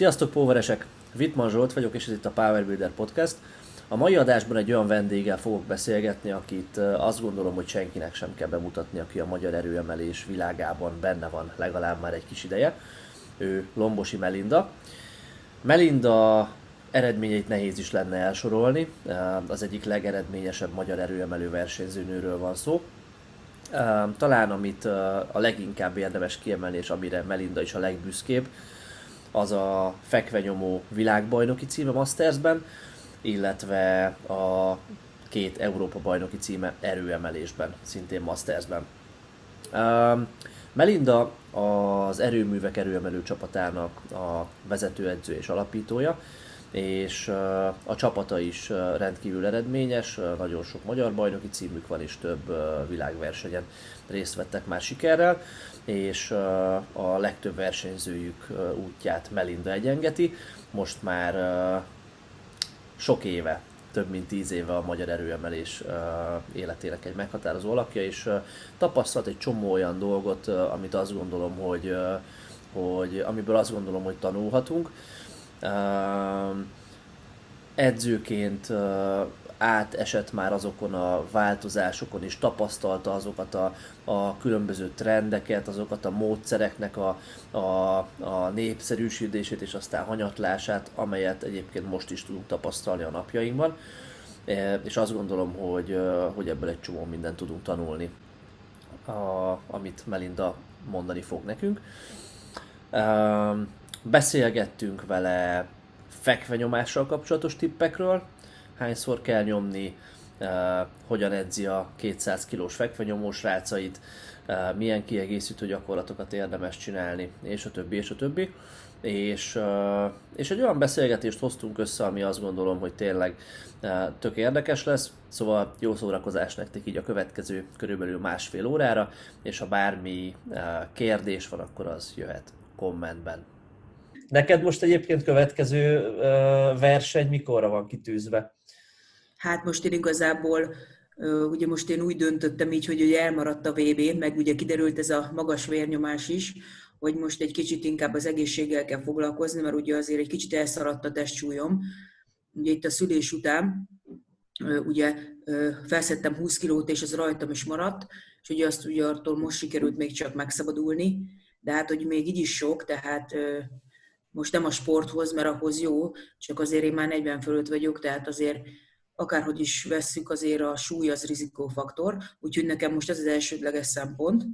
Sziasztok, póveresek! Vitman Zsolt vagyok, és ez itt a Power Builder Podcast. A mai adásban egy olyan vendéggel fogok beszélgetni, akit azt gondolom, hogy senkinek sem kell bemutatni, aki a magyar erőemelés világában benne van legalább már egy kis ideje. Ő Lombosi Melinda. Melinda eredményeit nehéz is lenne elsorolni. Az egyik legeredményesebb magyar erőemelő versenyzőnőről van szó. Talán amit a leginkább érdemes kiemelni, és amire Melinda is a legbüszkébb, az a fekvenyomó világbajnoki címe Mastersben, illetve a két Európa bajnoki címe erőemelésben, szintén Mastersben. Melinda az erőművek erőemelő csapatának a vezetőedző és alapítója, és a csapata is rendkívül eredményes, nagyon sok magyar bajnoki címük van, és több világversenyen részt vettek már sikerrel, és a legtöbb versenyzőjük útját Melinda egyengeti. Most már sok éve, több mint tíz éve a magyar erőemelés életének egy meghatározó alakja, és tapasztalt egy csomó olyan dolgot, amit azt gondolom, hogy, hogy amiből azt gondolom, hogy tanulhatunk edzőként átesett már azokon a változásokon, és tapasztalta azokat a, a különböző trendeket, azokat a módszereknek a, a, a népszerűsítését és aztán hanyatlását, amelyet egyébként most is tudunk tapasztalni a napjainkban. És azt gondolom, hogy, hogy ebből egy csomó mindent tudunk tanulni, a, amit Melinda mondani fog nekünk. Beszélgettünk vele fekvenyomással kapcsolatos tippekről, hányszor kell nyomni, uh, hogyan edzi a 200 kilós fekvenyomós rácait, uh, milyen kiegészítő gyakorlatokat érdemes csinálni, és a többi, és a többi. És, uh, és egy olyan beszélgetést hoztunk össze, ami azt gondolom, hogy tényleg tök érdekes lesz, szóval jó szórakozás nektek így a következő körülbelül másfél órára, és ha bármi kérdés van, akkor az jöhet kommentben. Neked most egyébként következő verseny mikorra van kitűzve? Hát most én igazából, ugye most én úgy döntöttem így, hogy ugye elmaradt a vb meg ugye kiderült ez a magas vérnyomás is, hogy most egy kicsit inkább az egészséggel kell foglalkozni, mert ugye azért egy kicsit elszaradt a testsúlyom. Ugye itt a szülés után ugye felszettem 20 kilót, és ez rajtam is maradt, és ugye azt ugye attól most sikerült még csak megszabadulni, de hát hogy még így is sok, tehát most nem a sporthoz, mert ahhoz jó, csak azért én már 40 fölött vagyok, tehát azért akárhogy is vesszük, azért a súly az rizikófaktor, úgyhogy nekem most ez az elsődleges szempont.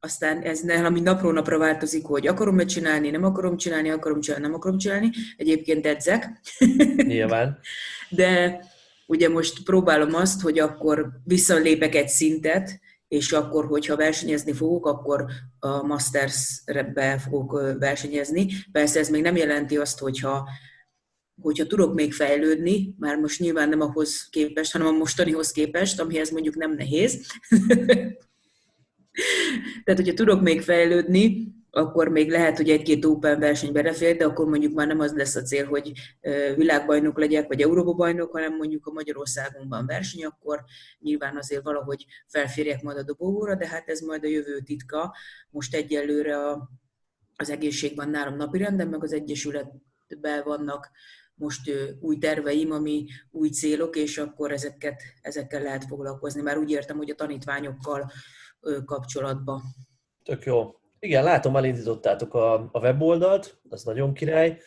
Aztán ez ami napról napra változik, hogy akarom-e csinálni, nem akarom csinálni, akarom csinálni, nem akarom csinálni. Egyébként edzek. Nyilván. De ugye most próbálom azt, hogy akkor visszalépek egy szintet, és akkor, hogyha versenyezni fogok, akkor a Masters-be fogok versenyezni. Persze ez még nem jelenti azt, hogyha, hogyha tudok még fejlődni, már most nyilván nem ahhoz képest, hanem a mostanihoz képest, amihez mondjuk nem nehéz. Tehát, hogyha tudok még fejlődni, akkor még lehet, hogy egy-két Open versenybe belefér, de akkor mondjuk már nem az lesz a cél, hogy világbajnok legyek, vagy Európa bajnok, hanem mondjuk a Magyarországunkban verseny, akkor nyilván azért valahogy felférjek majd a dobogóra, de hát ez majd a jövő titka. Most egyelőre a, az egészség van nálam napirenden, meg az Egyesületben vannak most új terveim, ami új célok, és akkor ezeket, ezekkel lehet foglalkozni. Már úgy értem, hogy a tanítványokkal kapcsolatban. Tök jó. Igen, látom, elindítottátok a, a weboldalt, az nagyon király,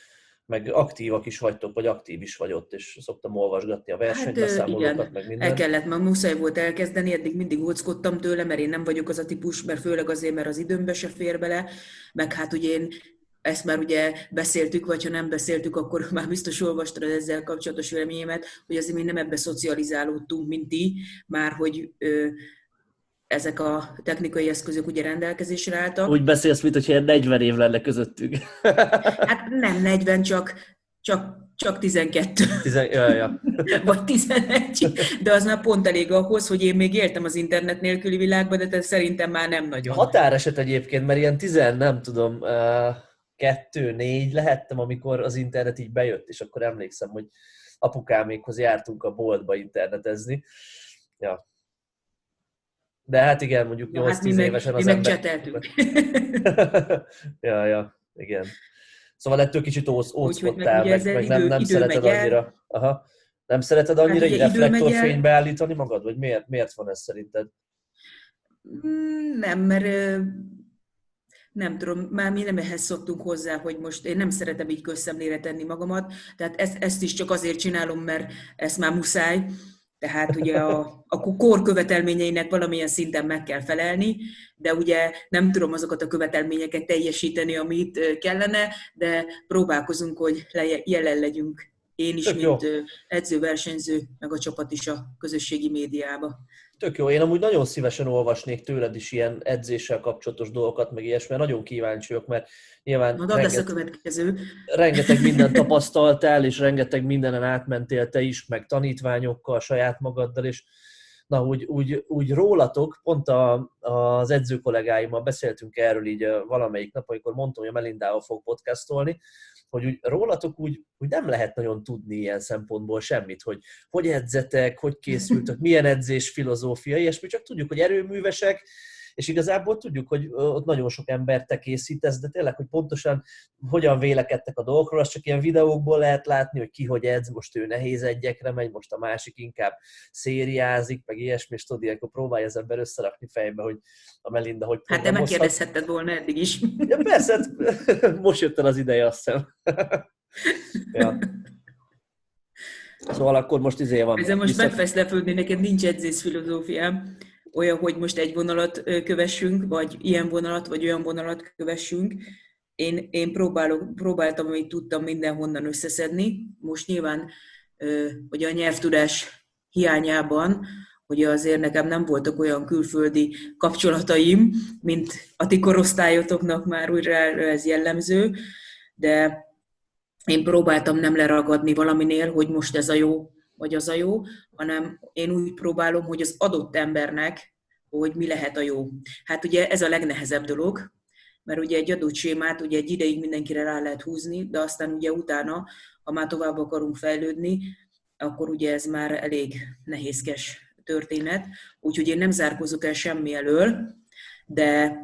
meg aktívak is vagytok, vagy aktív is vagy ott, és szoktam olvasgatni a versenybeszámolókat, hát, meg minden. El kellett, mert muszáj volt elkezdeni, eddig mindig óckodtam tőle, mert én nem vagyok az a típus, mert főleg azért, mert az időmbe se fér bele, meg hát ugye én ezt már ugye beszéltük, vagy ha nem beszéltük, akkor már biztos olvastad ezzel kapcsolatos véleményemet, hogy azért mi nem ebbe szocializálódtunk, mint ti, már hogy ö, ezek a technikai eszközök ugye rendelkezésre álltak. Úgy beszélsz, mint hogyha 40 év lenne közöttük. Hát nem 40, csak, csak, csak 12. Tizen, ja, ja. Vagy 11. De az már pont elég ahhoz, hogy én még éltem az internet nélküli világban, de szerintem már nem nagyon. Határeset egyébként, mert ilyen 10, nem tudom, kettő, négy lehettem, amikor az internet így bejött, és akkor emlékszem, hogy apukámékhoz jártunk a boltba internetezni. Ja, de hát igen, mondjuk 8-10 hát évesen az ember... ja, ja, igen. Szóval ettől kicsit óckodtál, meg, meg, meg nem, nem idő szereted annyira. Aha. Nem szereted annyira hát, egy reflektorfénybe állítani magad? Vagy miért, miért van ez szerinted? Mm, nem, mert nem tudom, már mi nem ehhez szoktunk hozzá, hogy most én nem szeretem így közszemlére tenni magamat, tehát ezt, ezt is csak azért csinálom, mert ezt már muszáj, tehát ugye a, a kor követelményeinek valamilyen szinten meg kell felelni, de ugye nem tudom azokat a követelményeket teljesíteni, amit kellene, de próbálkozunk, hogy jelen legyünk. Én is, Tök mint jó. edző-versenyző, meg a csapat is a közösségi médiába. Tök jó. Én amúgy nagyon szívesen olvasnék tőled is ilyen edzéssel kapcsolatos dolgokat, meg ilyesmi, mert nagyon kíváncsi vagyok, mert nyilván... Na, renget, lesz a következő. Rengeteg mindent tapasztaltál, és rengeteg mindenen átmentél te is, meg tanítványokkal, saját magaddal, és na, úgy, úgy, úgy rólatok, pont a, az edző kollégáimmal beszéltünk erről így valamelyik nap, amikor mondtam, hogy a Melindával fog podcastolni, hogy úgy, rólatok úgy, úgy nem lehet nagyon tudni ilyen szempontból semmit, hogy hogy edzetek, hogy készültök, milyen edzés filozófia, ilyesmi, csak tudjuk, hogy erőművesek, és igazából tudjuk, hogy ott nagyon sok ember te készítesz, de tényleg, hogy pontosan hogyan vélekedtek a dolgokról, azt csak ilyen videókból lehet látni, hogy ki hogy edz, most ő nehéz egyekre megy, most a másik inkább szériázik, meg ilyesmi, és tudod, ilyenkor próbálja az ember összerakni fejbe, hogy a Melinda hogy Hát te megkérdezhetted volna eddig is. Ja, persze, hát most jött el az ideje, azt hiszem. ja. Szóval akkor most izé van. Ezzel most megfesz lepődni, neked nincs edzés filozófiám olyan, hogy most egy vonalat kövessünk, vagy ilyen vonalat, vagy olyan vonalat kövessünk. Én, én próbálok, próbáltam, amit tudtam mindenhonnan összeszedni. Most nyilván hogy a nyelvtudás hiányában, hogy azért nekem nem voltak olyan külföldi kapcsolataim, mint a ti korosztályotoknak már újra ez jellemző, de én próbáltam nem leragadni valaminél, hogy most ez a jó, vagy az a jó, hanem én úgy próbálom, hogy az adott embernek, hogy mi lehet a jó. Hát ugye ez a legnehezebb dolog, mert ugye egy adott sémát ugye egy ideig mindenkire rá lehet húzni, de aztán ugye utána, ha már tovább akarunk fejlődni, akkor ugye ez már elég nehézkes történet. Úgyhogy én nem zárkozok el semmi elől, de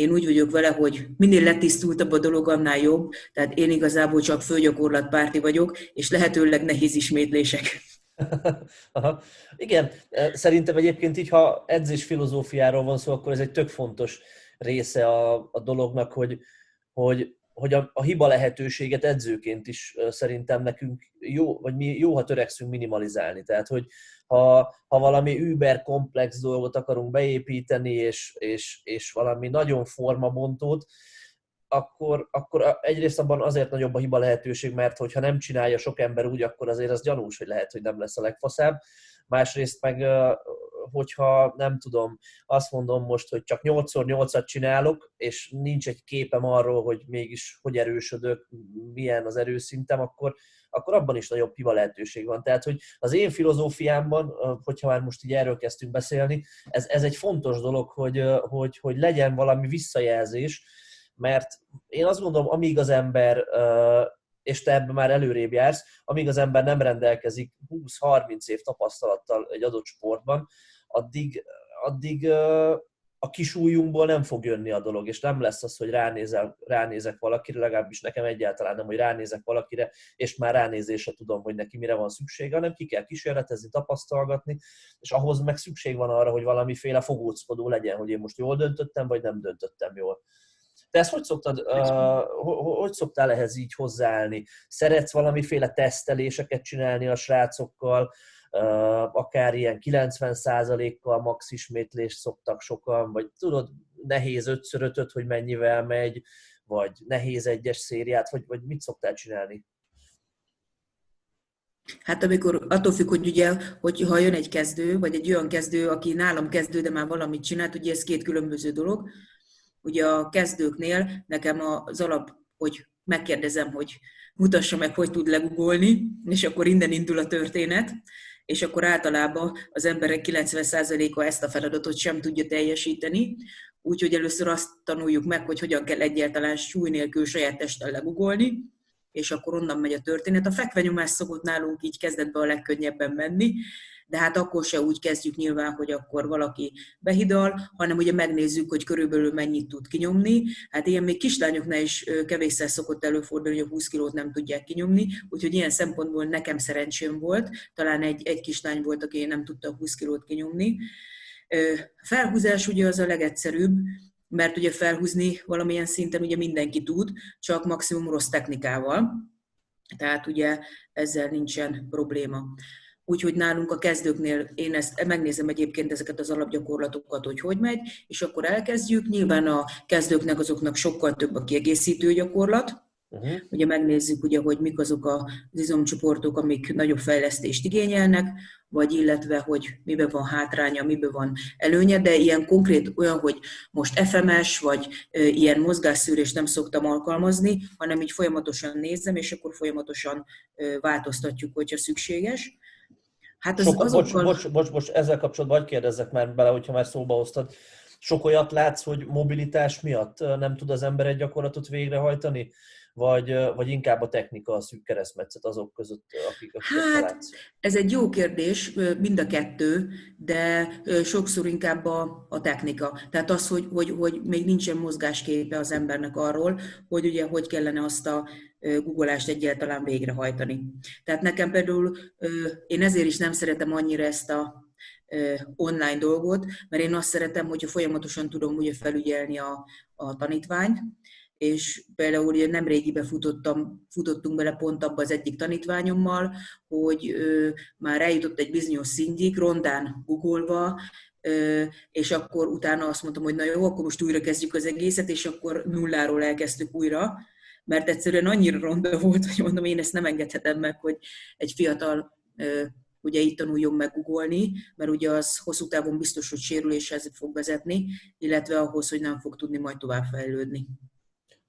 én úgy vagyok vele, hogy minél letisztultabb a dolog, annál jobb. Tehát én igazából csak főgyakorlatpárti vagyok, és lehetőleg nehéz ismétlések. Aha. Igen, e, szerintem egyébként így, ha edzés filozófiáról van szó, akkor ez egy tök fontos része a, a dolognak, hogy, hogy, hogy a, a hiba lehetőséget edzőként is szerintem nekünk jó, vagy mi jó, ha törekszünk minimalizálni. Tehát, hogy ha, ha valami über komplex dolgot akarunk beépíteni, és, és, és valami nagyon formabontót, akkor, akkor egyrészt abban azért nagyobb a hiba lehetőség, mert hogyha nem csinálja sok ember úgy, akkor azért az gyanús, hogy lehet, hogy nem lesz a legfaszább. Másrészt meg, hogyha nem tudom, azt mondom most, hogy csak 8x8-at csinálok, és nincs egy képem arról, hogy mégis hogy erősödök, milyen az erőszintem, akkor, akkor abban is nagyobb hiba lehetőség van. Tehát, hogy az én filozófiámban, hogyha már most így erről kezdtünk beszélni, ez, ez egy fontos dolog, hogy, hogy, hogy legyen valami visszajelzés, mert én azt gondolom, amíg az ember, és te ebben már előrébb jársz, amíg az ember nem rendelkezik 20-30 év tapasztalattal egy adott sportban, addig, addig a kis ujjunkból nem fog jönni a dolog, és nem lesz az, hogy ránézel, ránézek valakire, legalábbis nekem egyáltalán nem, hogy ránézek valakire, és már ránézésre tudom, hogy neki mire van szüksége, hanem ki kell kísérletezni, tapasztalgatni, és ahhoz meg szükség van arra, hogy valamiféle fogóckodó legyen, hogy én most jól döntöttem, vagy nem döntöttem jól. Te ezt hogy, szoktad, uh, hogy szoktál ehhez így hozzáállni? Szeretsz valamiféle teszteléseket csinálni a srácokkal, akár ilyen 90%-kal max ismétlést szoktak sokan, vagy tudod, nehéz 5 hogy mennyivel megy, vagy nehéz egyes szériát, vagy, vagy mit szoktál csinálni? Hát amikor attól függ, hogy ugye, hogy ha jön egy kezdő, vagy egy olyan kezdő, aki nálam kezdő, de már valamit csinált, ugye ez két különböző dolog. Ugye a kezdőknél nekem az alap, hogy megkérdezem, hogy mutassa meg, hogy tud legugolni, és akkor innen indul a történet, és akkor általában az emberek 90%-a ezt a feladatot sem tudja teljesíteni, úgyhogy először azt tanuljuk meg, hogy hogyan kell egyáltalán súly nélkül saját testtel legugolni, és akkor onnan megy a történet. A fekvenyomás szokott nálunk így kezdetben a legkönnyebben menni, de hát akkor se úgy kezdjük nyilván, hogy akkor valaki behidal, hanem ugye megnézzük, hogy körülbelül mennyit tud kinyomni. Hát ilyen még kislányoknál is kevésszer szokott előfordulni, hogy a 20 kilót nem tudják kinyomni, úgyhogy ilyen szempontból nekem szerencsém volt. Talán egy, egy kislány volt, aki nem tudta a 20 kilót kinyomni. Felhúzás ugye az a legegyszerűbb, mert ugye felhúzni valamilyen szinten ugye mindenki tud, csak maximum rossz technikával. Tehát ugye ezzel nincsen probléma. Úgyhogy nálunk a kezdőknél én ezt megnézem egyébként ezeket az alapgyakorlatokat, hogy hogy megy, és akkor elkezdjük. Nyilván a kezdőknek azoknak sokkal több a kiegészítő gyakorlat, Uh-huh. Ugye megnézzük, ugye, hogy mik azok az izomcsoportok, amik nagyobb fejlesztést igényelnek, vagy illetve, hogy miben van hátránya, miben van előnye, de ilyen konkrét olyan, hogy most FMS, vagy ilyen mozgásszűrést nem szoktam alkalmazni, hanem így folyamatosan nézem, és akkor folyamatosan változtatjuk, hogyha szükséges. Hát az, Sok, azokkal... bocs, bocs, bocs, bocs, ezzel kapcsolatban vagy kérdezzek már bele, hogyha már szóba hoztad. Sok olyat látsz, hogy mobilitás miatt nem tud az ember egy gyakorlatot végrehajtani? Vagy, vagy inkább a technika a szűk keresztmetszet azok között, akik, akik hát, ez egy jó kérdés, mind a kettő, de sokszor inkább a, a technika. Tehát az, hogy, hogy, hogy még nincsen mozgásképe az embernek arról, hogy ugye hogy kellene azt a googolást egyáltalán végrehajtani. Tehát nekem például, én ezért is nem szeretem annyira ezt a online dolgot, mert én azt szeretem, hogyha folyamatosan tudom ugye felügyelni a, a tanítványt, és például ugye nem régiben futottam, futottunk bele pont abba az egyik tanítványommal, hogy ö, már eljutott egy bizonyos szintig, rondán googolva, ö, és akkor utána azt mondtam, hogy na jó, akkor most újra kezdjük az egészet, és akkor nulláról elkezdtük újra, mert egyszerűen annyira ronda volt, hogy mondom, én ezt nem engedhetem meg, hogy egy fiatal ö, ugye itt tanuljon meg googolni, mert ugye az hosszú távon biztos, hogy sérüléshez fog vezetni, illetve ahhoz, hogy nem fog tudni majd tovább fejlődni.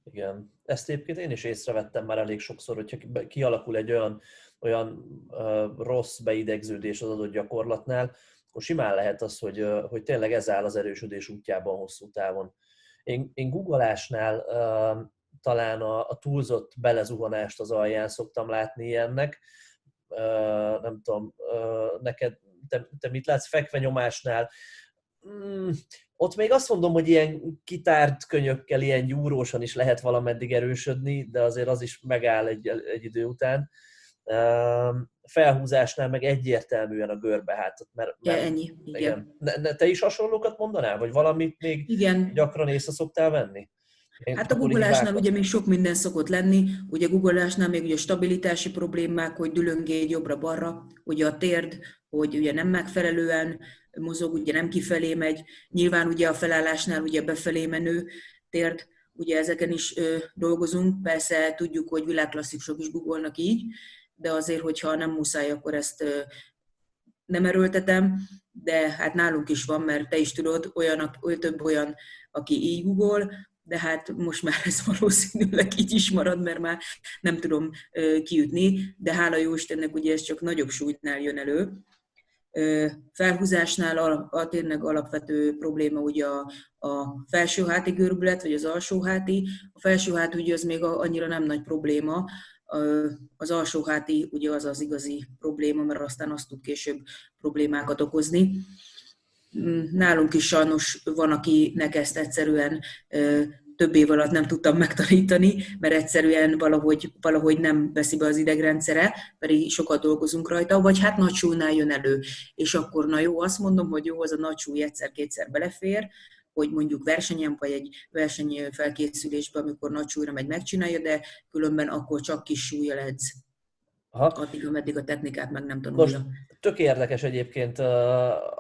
Igen. Ezt egyébként én is észrevettem már elég sokszor, hogyha kialakul egy olyan, olyan uh, rossz beidegződés az adott gyakorlatnál, akkor simán lehet az, hogy, uh, hogy tényleg ez áll az erősödés útjában hosszú távon. Én, én googolásnál uh, talán a, a túlzott belezuhanást az alján szoktam látni ilyennek. Uh, nem tudom, uh, neked, te, te mit látsz fekvenyomásnál? Mm, ott még azt mondom, hogy ilyen kitárt könyökkel, ilyen gyúrósan is lehet valameddig erősödni, de azért az is megáll egy, egy idő után. Felhúzásnál meg egyértelműen a görbe hátat. Mert, mert, ja, ennyi, igen. igen. Ne, ne, te is hasonlókat mondanál? Vagy valamit még igen. gyakran észre szoktál venni? Én hát a googolásnál ugye még sok minden szokott lenni, ugye googolásnál még ugye stabilitási problémák, hogy dülöngégy jobbra-balra, ugye a térd, hogy ugye nem megfelelően mozog, ugye nem kifelé megy. Nyilván ugye a felállásnál ugye befelé menő tért, ugye ezeken is ö, dolgozunk. Persze tudjuk, hogy világklasszikusok is googolnak így, de azért, hogyha nem muszáj, akkor ezt ö, nem erőltetem, de hát nálunk is van, mert te is tudod, olyan, olyan több olyan, aki így googol, de hát most már ez valószínűleg így is marad, mert már nem tudom kiütni, de hála jó Istennek ugye ez csak nagyobb súlytnál jön elő, felhúzásnál a, tényleg alapvető probléma ugye a, a felsőháti görbület, vagy az alsóháti. A felsőhát ugye az még annyira nem nagy probléma, az alsóháti ugye az az igazi probléma, mert aztán azt tud később problémákat okozni. Nálunk is sajnos van, akinek ezt egyszerűen több év alatt nem tudtam megtanítani, mert egyszerűen valahogy, valahogy nem veszi be az idegrendszere, pedig sokat dolgozunk rajta, vagy hát nagy súlynál jön elő. És akkor na jó, azt mondom, hogy jó, az a nagy súly egyszer-kétszer belefér, hogy mondjuk versenyen, vagy egy verseny felkészülésben, amikor nagy súlyra megy, megcsinálja, de különben akkor csak kis súlya edz. Aha. Addig, ameddig a technikát meg nem tanulja. Most tök érdekes egyébként, uh,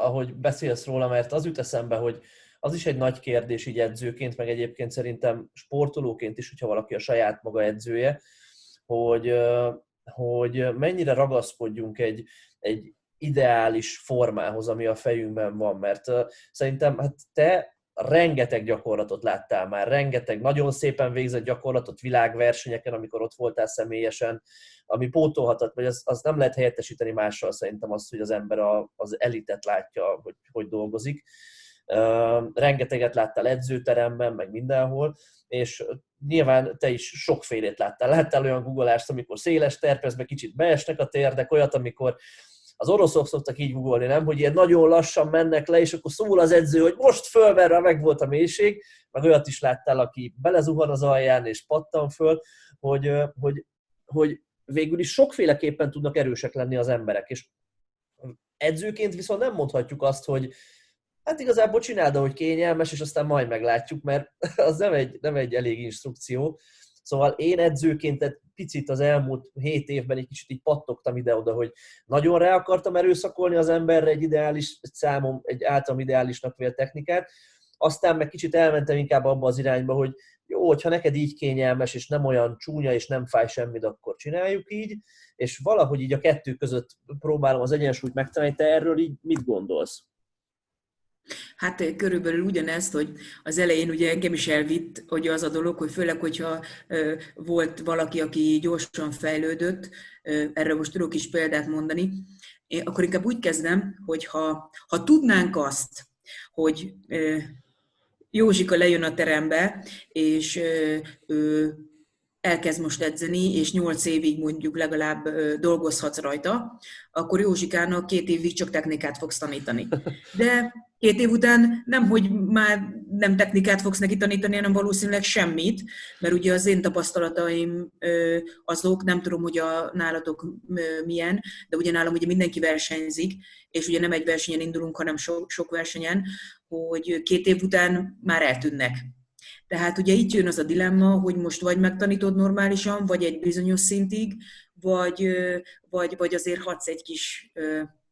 ahogy beszélsz róla, mert az jut eszembe, hogy az is egy nagy kérdés így edzőként, meg egyébként szerintem sportolóként is, hogyha valaki a saját maga edzője, hogy, hogy mennyire ragaszkodjunk egy, egy ideális formához, ami a fejünkben van, mert szerintem hát te rengeteg gyakorlatot láttál már, rengeteg nagyon szépen végzett gyakorlatot világversenyeken, amikor ott voltál személyesen, ami pótolhatat, vagy az, az nem lehet helyettesíteni mással szerintem azt, hogy az ember a, az elitet látja, hogy hogy dolgozik rengeteget láttál edzőteremben, meg mindenhol, és nyilván te is sokfélét láttál. Láttál olyan googolást, amikor széles terpezbe kicsit beesnek a térdek, olyat, amikor az oroszok szoktak így googolni, nem? Hogy ilyen nagyon lassan mennek le, és akkor szól az edző, hogy most fölverre, meg volt a mélység, meg olyat is láttál, aki belezuhan az alján, és pattan föl, hogy, hogy, hogy végül is sokféleképpen tudnak erősek lenni az emberek, és edzőként viszont nem mondhatjuk azt, hogy hát igazából csináld, hogy kényelmes, és aztán majd meglátjuk, mert az nem egy, nem egy elég instrukció. Szóval én edzőként egy picit az elmúlt hét évben egy kicsit így pattogtam ide-oda, hogy nagyon rá akartam erőszakolni az emberre egy ideális egy számom, egy általam ideálisnak vélt technikát, aztán meg kicsit elmentem inkább abba az irányba, hogy jó, hogyha neked így kényelmes, és nem olyan csúnya, és nem fáj semmit, akkor csináljuk így, és valahogy így a kettő között próbálom az egyensúlyt megtalálni. Te erről így mit gondolsz? Hát körülbelül ugyanezt, hogy az elején ugye engem is elvitt, hogy az a dolog, hogy főleg, hogyha volt valaki, aki gyorsan fejlődött, erre most tudok is példát mondani, akkor inkább úgy kezdem, hogy ha, ha tudnánk azt, hogy Józsika lejön a terembe, és ő elkezd most edzeni, és nyolc évig mondjuk legalább dolgozhatsz rajta, akkor Józsikának két évig csak technikát fogsz tanítani. De két év után nem, hogy már nem technikát fogsz neki tanítani, hanem valószínűleg semmit, mert ugye az én tapasztalataim azok, nem tudom, hogy a nálatok milyen, de ugye nálam ugye mindenki versenyzik, és ugye nem egy versenyen indulunk, hanem sok, sok versenyen, hogy két év után már eltűnnek. Tehát ugye itt jön az a dilemma, hogy most vagy megtanítod normálisan, vagy egy bizonyos szintig, vagy, vagy, vagy azért hadsz egy kis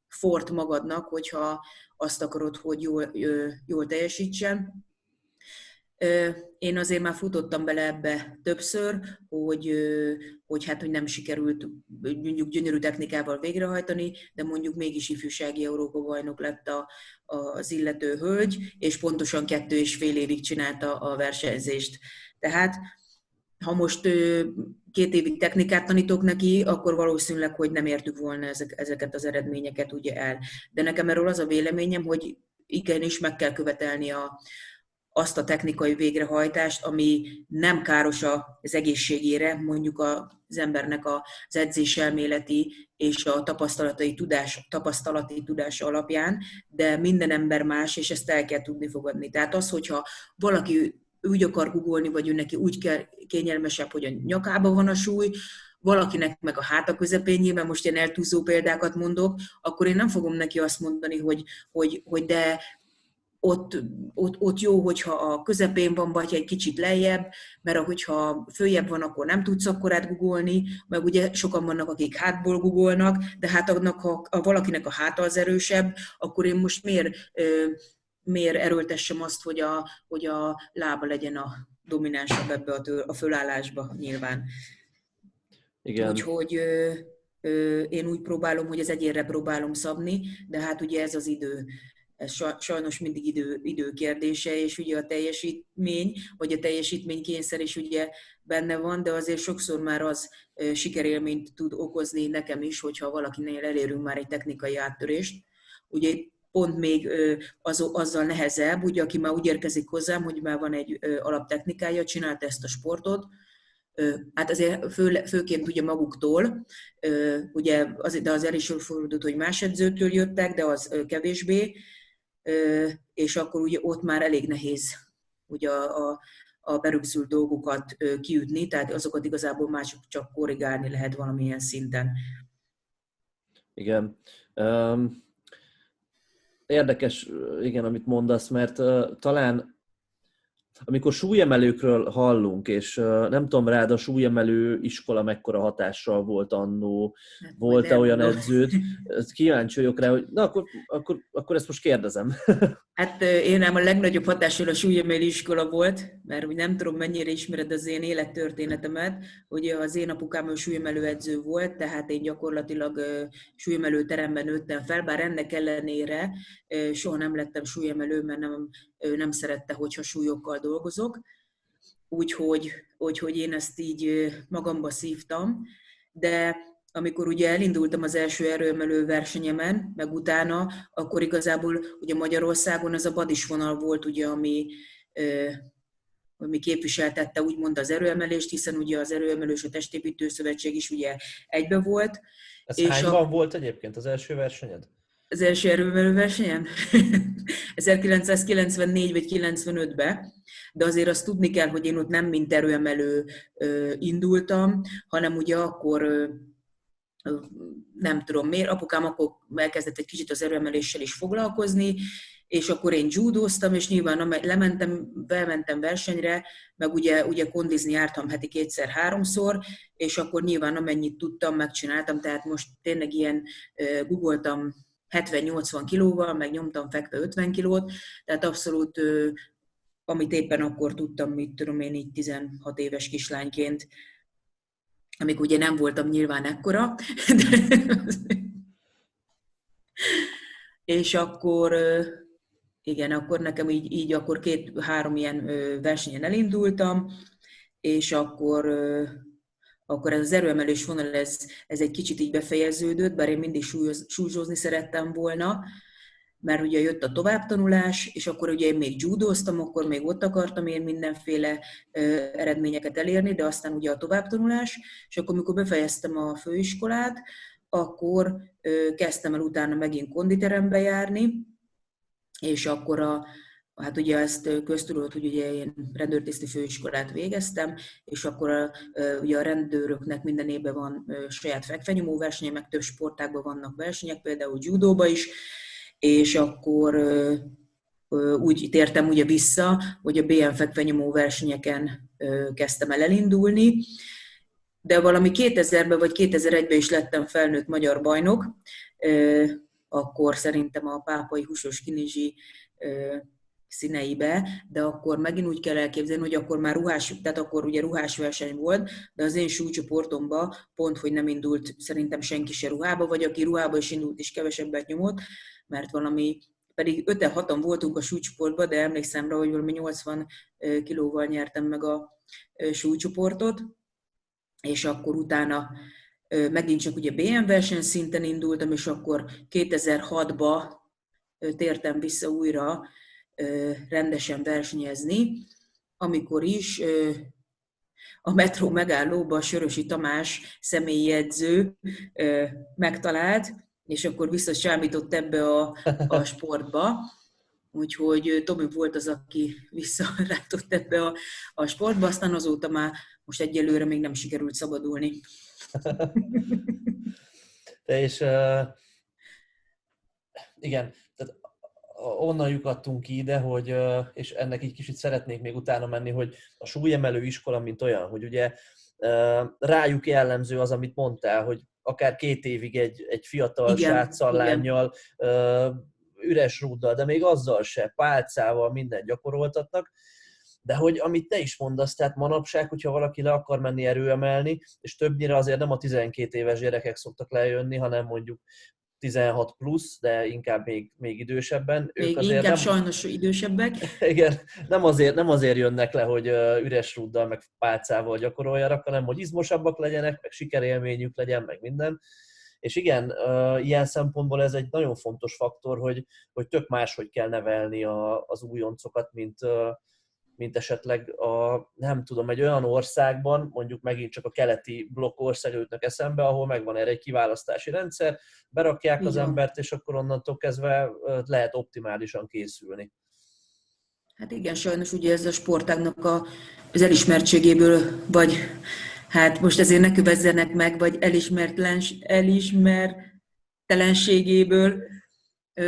fort magadnak, hogyha azt akarod, hogy jól, jól teljesítsen. Én azért már futottam bele ebbe többször, hogy, hogy hát, hogy nem sikerült mondjuk gyönyörű technikával végrehajtani, de mondjuk mégis ifjúsági Európa bajnok lett a, az illető hölgy, és pontosan kettő és fél évig csinálta a versenyzést. Tehát ha most két évig technikát tanítok neki, akkor valószínűleg, hogy nem értük volna ezek, ezeket az eredményeket ugye el. De nekem erről az a véleményem, hogy igenis meg kell követelni a, azt a technikai végrehajtást, ami nem káros az egészségére, mondjuk az embernek az edzéselméleti és a tapasztalatai tudás, tapasztalati tudás alapján, de minden ember más, és ezt el kell tudni fogadni. Tehát az, hogyha valaki úgy akar googolni, vagy ő neki úgy kell kényelmesebb, hogy a nyakában van a súly, valakinek meg a háta közepén, nyilván most én eltúzó példákat mondok, akkor én nem fogom neki azt mondani, hogy, hogy, hogy de ott, ott, ott jó, hogyha a közepén van, vagy egy kicsit lejjebb, mert hogyha följebb van, akkor nem tudsz akkorát googolni, meg ugye sokan vannak, akik hátból googolnak, de hát annak, ha a valakinek a háta az erősebb, akkor én most miért, miért erőltessem azt, hogy a, hogy a lába legyen a dominánsabb ebbe a, tő, a fölállásba nyilván. Igen. Úgyhogy én úgy próbálom, hogy az egyérre próbálom szabni, de hát ugye ez az idő ez sajnos mindig idő, idő kérdése, és ugye a teljesítmény, vagy a teljesítménykényszer is ugye benne van, de azért sokszor már az sikerélményt tud okozni nekem is, hogyha valakinél elérünk már egy technikai áttörést. Ugye pont még az, azzal nehezebb, ugye, aki már úgy érkezik hozzám, hogy már van egy alaptechnikája, csinált ezt a sportot, hát azért fő, főként ugye maguktól, ugye az, de az el is fordult, hogy más edzőtől jöttek, de az kevésbé, és akkor ugye ott már elég nehéz ugye a, a, a berögzült dolgokat kiütni, tehát azokat igazából mások csak korrigálni lehet valamilyen szinten. Igen. Um, érdekes, igen, amit mondasz, mert uh, talán amikor súlyemelőkről hallunk, és nem tudom rád, a súlyemelő iskola mekkora hatással volt annó, hát, volt-e olyan edződ, kíváncsi vagyok rá, hogy na akkor, akkor, akkor ezt most kérdezem. Hát én nem a legnagyobb hatással a súlyemelő iskola volt, mert úgy nem tudom mennyire ismered az én élettörténetemet, hogy az én apukám súlyemelő edző volt, tehát én gyakorlatilag súlyemelő teremben nőttem fel, bár ennek ellenére soha nem lettem súlyemelő, mert nem, nem szerette, hogyha súlyokkal dolgozok. Úgyhogy, úgyhogy én ezt így magamba szívtam, de amikor ugye elindultam az első erőemelő versenyemen, meg utána, akkor igazából ugye Magyarországon ez a badis vonal volt, ugye, ami, ami képviseltette úgymond az erőemelést, hiszen ugye az erőemelős a testépítő szövetség is ugye egybe volt. Ez és hányban a... volt egyébként az első versenyed? Az első erőemelő versenyen? 1994 vagy 95-ben, de azért azt tudni kell, hogy én ott nem mint erőemelő indultam, hanem ugye akkor nem tudom miért, apukám akkor elkezdett egy kicsit az erőemeléssel is foglalkozni, és akkor én judóztam, és nyilván lementem, bementem versenyre, meg ugye, ugye kondizni jártam heti kétszer-háromszor, és akkor nyilván amennyit tudtam, megcsináltam, tehát most tényleg ilyen googoltam 70-80 kilóval, meg nyomtam fekve 50 kilót, tehát abszolút amit éppen akkor tudtam, mit tudom én így 16 éves kislányként, amik ugye nem voltam nyilván ekkora, de és akkor igen, akkor nekem így, így akkor két-három ilyen versenyen elindultam, és akkor, akkor ez az erőemelés vonal, ez, ez egy kicsit így befejeződött, bár én mindig súlyozni szerettem volna, mert ugye jött a továbbtanulás, és akkor ugye én még judóztam, akkor még ott akartam én mindenféle eredményeket elérni, de aztán ugye a továbbtanulás, és akkor amikor befejeztem a főiskolát, akkor kezdtem el utána megint konditerembe járni, és akkor a, hát ugye ezt köztudott, hogy ugye én rendőrtiszti főiskolát végeztem, és akkor a, ugye a rendőröknek minden évben van saját fekvenyomó versenye, meg több sportágban vannak versenyek, például judóba is, és akkor úgy tértem ugye vissza, hogy a BM fekvenyomó versenyeken kezdtem el elindulni, de valami 2000-ben vagy 2001-ben is lettem felnőtt magyar bajnok, akkor szerintem a pápai húsos kinizsi színeibe, de akkor megint úgy kell elképzelni, hogy akkor már ruhás, tehát akkor ugye ruhás verseny volt, de az én súlycsoportomba pont, hogy nem indult szerintem senki se ruhába, vagy aki ruhába is indult, is kevesebbet nyomott, mert valami pedig 5-6-an voltunk a súlycsoportban, de emlékszem rá, hogy valami 80 kilóval nyertem meg a súlycsoportot, és akkor utána megint csak ugye BM verseny szinten indultam, és akkor 2006-ba tértem vissza újra rendesen versenyezni, amikor is a metró megállóba Sörösi Tamás személyi edző megtalált, és akkor visszacsámított ebbe a, a sportba. Úgyhogy Tomi volt az, aki visszarátott ebbe a, a sportba, aztán azóta már most egyelőre még nem sikerült szabadulni. De és uh, igen, onnan lyukadtunk ki ide, hogy, és ennek egy kicsit szeretnék még utána menni, hogy a súlyemelő iskola, mint olyan, hogy ugye rájuk jellemző az, amit mondtál, hogy akár két évig egy, egy fiatal igen, sráccal, lányjal, üres rúddal, de még azzal se, pálcával mindent gyakoroltatnak, de hogy amit te is mondasz, tehát manapság, hogyha valaki le akar menni erőemelni, és többnyire azért nem a 12 éves gyerekek szoktak lejönni, hanem mondjuk 16 plusz, de inkább még, még idősebben. Még ők azért inkább nem, sajnos idősebbek. Igen, nem azért, nem azért jönnek le, hogy üres rúddal, meg pálcával gyakoroljanak, hanem hogy izmosabbak legyenek, meg sikerélményük legyen, meg minden. És igen, ilyen szempontból ez egy nagyon fontos faktor, hogy, hogy tök máshogy kell nevelni a, az újoncokat, mint, mint esetleg a, nem tudom, egy olyan országban, mondjuk megint csak a keleti blokk országoknak eszembe, ahol megvan erre egy kiválasztási rendszer, berakják az Igen. embert, és akkor onnantól kezdve lehet optimálisan készülni. Hát igen, sajnos ugye ez a sportágnak a, az elismertségéből, vagy hát most ezért ne kövezzenek meg, vagy elismertlen, elismertelenségéből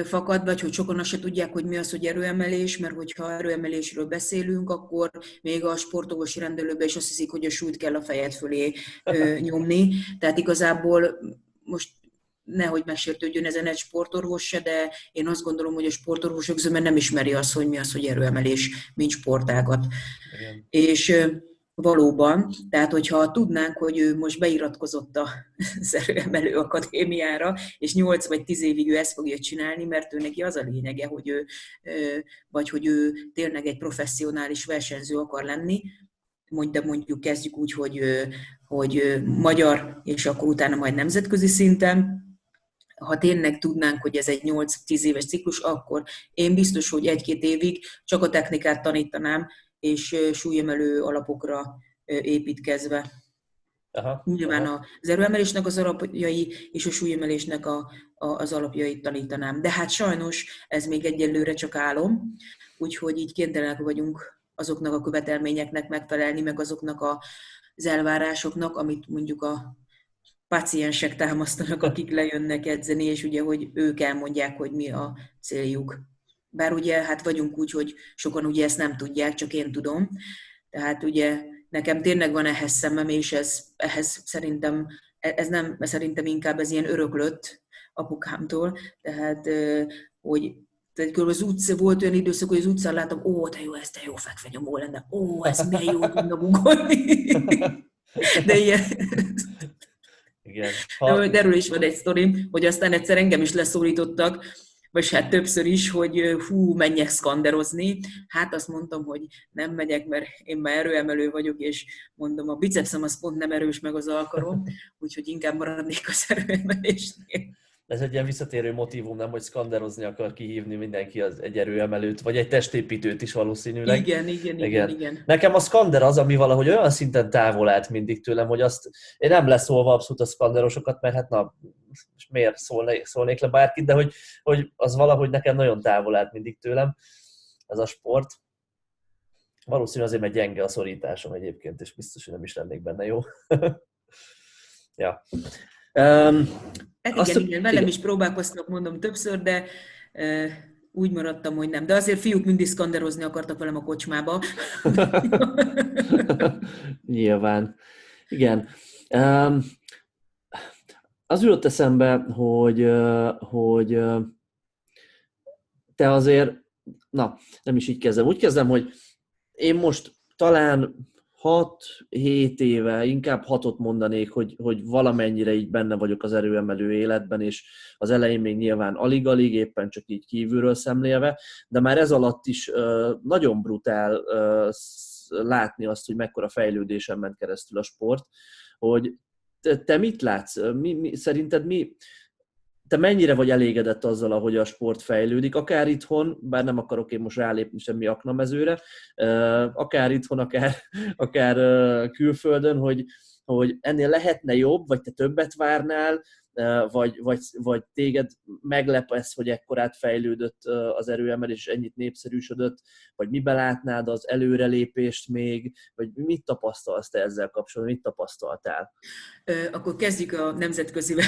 fakad, vagy hogy sokan azt se tudják, hogy mi az, hogy erőemelés, mert hogyha erőemelésről beszélünk, akkor még a sportolósi rendelőben is azt hiszik, hogy a súlyt kell a fejed fölé nyomni. Tehát igazából most nehogy megsértődjön ezen egy sportorvos se, de én azt gondolom, hogy a sportorvosok zöme nem ismeri azt, hogy mi az, hogy erőemelés, mint sportágat. Igen. És valóban. Tehát, hogyha tudnánk, hogy ő most beiratkozott a Erőemelő Akadémiára, és 8 vagy 10 évig ő ezt fogja csinálni, mert ő neki az a lényege, hogy ő, vagy hogy ő tényleg egy professzionális versenyző akar lenni, mondjuk, mondjuk kezdjük úgy, hogy, hogy magyar, és akkor utána majd nemzetközi szinten. Ha tényleg tudnánk, hogy ez egy 8-10 éves ciklus, akkor én biztos, hogy egy-két évig csak a technikát tanítanám, és súlyemelő alapokra építkezve. Aha, Nyilván aha. az erőemelésnek az alapjai és a súlyemelésnek a, a, az alapjait tanítanám. De hát sajnos ez még egyelőre csak álom, úgyhogy így kénytelenek vagyunk azoknak a követelményeknek megfelelni, meg azoknak a, az elvárásoknak, amit mondjuk a paciensek támasztanak, akik lejönnek edzeni, és ugye, hogy ők elmondják, hogy mi a céljuk. Bár ugye, hát vagyunk úgy, hogy sokan ugye ezt nem tudják, csak én tudom. Tehát ugye nekem tényleg van ehhez szemem, és ez, ehhez szerintem, ez nem, szerintem inkább ez ilyen öröklött apukámtól, tehát hogy tehát körülbelül az utca, volt olyan időszak, hogy az utcán láttam, ó, te jó, ez te jó fekvenyomó lenne, ó, ez milyen jó tudna ugorni. De ilyen... Igen. Ha... De erről is van egy sztori, hogy aztán egyszer engem is leszólítottak, vagy hát többször is, hogy hú, menjek szkanderozni. Hát azt mondtam, hogy nem megyek, mert én már erőemelő vagyok, és mondom, a bicepszem az pont nem erős meg az alkarom, úgyhogy inkább maradnék az erőemelésnél ez egy ilyen visszatérő motivum, nem, hogy szkanderozni akar kihívni mindenki az egy erőemelőt, vagy egy testépítőt is valószínűleg. Igen, igen, igen, igen. igen. Nekem a skander az, ami valahogy olyan szinten távol állt mindig tőlem, hogy azt én nem leszólva abszolút a skanderosokat, mert hát na, miért szólnék, szólnék le bárkit, de hogy, hogy az valahogy nekem nagyon távol állt mindig tőlem, ez a sport. Valószínűleg azért, mert gyenge a szorításom egyébként, és biztos, hogy nem is lennék benne jó. ja. Um, hát igen, igen, igen, velem igen. is próbálkoztak, mondom többször, de uh, úgy maradtam, hogy nem. De azért fiúk mindig szkanderozni akartak velem a kocsmába. Nyilván. Igen. Um, az jutott eszembe, hogy, hogy te azért, na, nem is így kezdem. Úgy kezdem, hogy én most talán 6-7 éve, inkább hatot mondanék, hogy, hogy valamennyire így benne vagyok az erőemelő életben, és az elején még nyilván alig-alig, éppen csak így kívülről szemlélve, de már ez alatt is nagyon brutál látni azt, hogy mekkora fejlődésen ment keresztül a sport, hogy te mit látsz? Mi, mi, szerinted mi, te mennyire vagy elégedett azzal, ahogy a sport fejlődik, akár itthon, bár nem akarok én most rálépni semmi aknamezőre, akár itthon, akár, akár külföldön, hogy, hogy ennél lehetne jobb, vagy te többet várnál, vagy, vagy, vagy téged meglep ez, hogy ekkorát fejlődött az erőemelés, és ennyit népszerűsödött, vagy mibe látnád az előrelépést még, vagy mit tapasztalsz te ezzel kapcsolatban, mit tapasztaltál? Akkor kezdjük a nemzetközivel,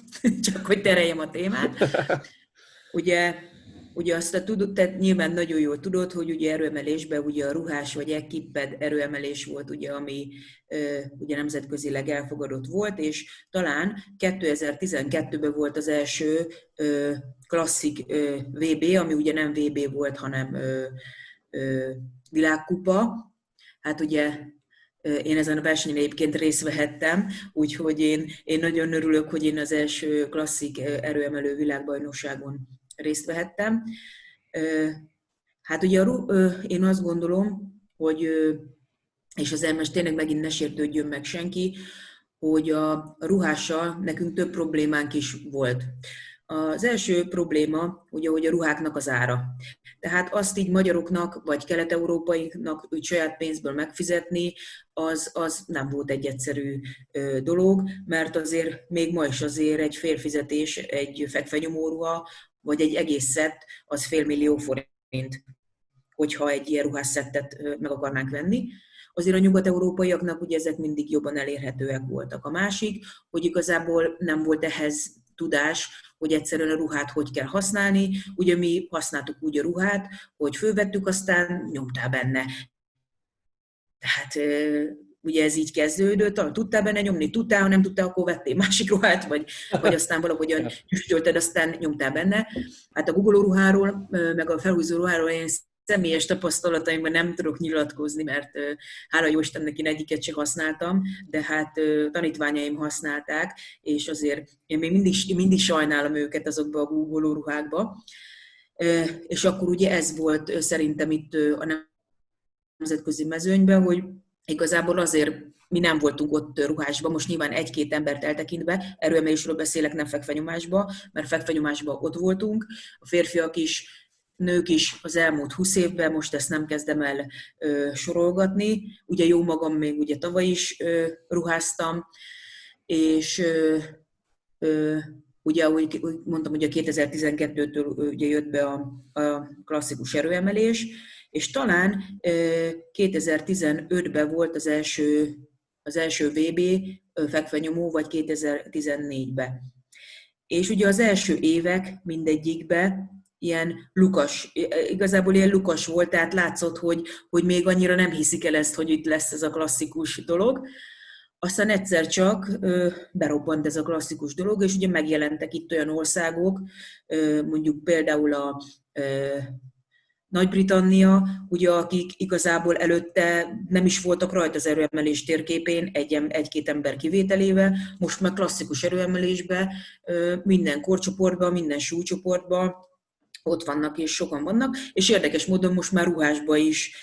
csak hogy tereljem a témát. Ugye Ugye azt a tudod, tehát nyilván nagyon jól tudod, hogy ugye erőemelésben ugye a ruhás vagy ekipped erőemelés volt, ugye, ami ugye nemzetközileg elfogadott volt, és talán 2012-ben volt az első klasszik VB, ami ugye nem VB volt, hanem világkupa. Hát ugye én ezen a versenyen egyébként részt vehettem, úgyhogy én, én nagyon örülök, hogy én az első klasszik erőemelő világbajnokságon részt vehettem. Hát ugye én azt gondolom, hogy, és az elmes tényleg megint ne sértődjön meg senki, hogy a ruhással nekünk több problémánk is volt. Az első probléma ugye, hogy a ruháknak az ára. Tehát azt így magyaroknak, vagy kelet-európainak úgy saját pénzből megfizetni, az, az nem volt egy egyszerű dolog, mert azért még ma is azért egy férfizetés, egy fekvenyomóruha, vagy egy egész szett, az fél millió forint, hogyha egy ilyen ruhászettet meg akarnánk venni. Azért a nyugat-európaiaknak ugye ezek mindig jobban elérhetőek voltak. A másik, hogy igazából nem volt ehhez tudás, hogy egyszerűen a ruhát hogy kell használni. Ugye mi használtuk úgy a ruhát, hogy fölvettük, aztán nyomtál benne. Tehát ugye ez így kezdődött, tudtál benne nyomni, tudtál, ha nem tudtál, akkor vettél másik ruhát, vagy, vagy aztán valahogyan füstölted, aztán nyomtál benne. Hát a Google ruháról, meg a felhúzó ruháról én személyes tapasztalataimban nem tudok nyilatkozni, mert hála jó Istennek én egyiket sem használtam, de hát tanítványaim használták, és azért én még mindig, mindig sajnálom őket azokba a Google ruhákba. És akkor ugye ez volt szerintem itt a nemzetközi mezőnyben, hogy igazából azért mi nem voltunk ott ruhásban, most nyilván egy-két embert eltekintve, erőemelésről beszélek, nem fekvenyomásba, mert fekvenyomásban ott voltunk, a férfiak is, nők is az elmúlt 20 évben, most ezt nem kezdem el ö, sorolgatni, ugye jó magam még ugye tavaly is ö, ruháztam, és ö, ö, ugye, ahogy mondtam, ugye 2012-től ugye jött be a, a klasszikus erőemelés, és talán 2015-ben volt az első, az első VB fekvenyomó, vagy 2014-ben. És ugye az első évek mindegyikben ilyen lukas, igazából ilyen lukas volt, tehát látszott, hogy, hogy még annyira nem hiszik el ezt, hogy itt lesz ez a klasszikus dolog. Aztán egyszer csak berobbant ez a klasszikus dolog, és ugye megjelentek itt olyan országok, mondjuk például a nagy-Britannia, ugye akik igazából előtte nem is voltak rajta az erőemelés térképén, egy, egy-két ember kivételével, most meg klasszikus erőemelésbe, minden korcsoportban, minden súlycsoportban ott vannak és sokan vannak, és érdekes módon most már ruhásba is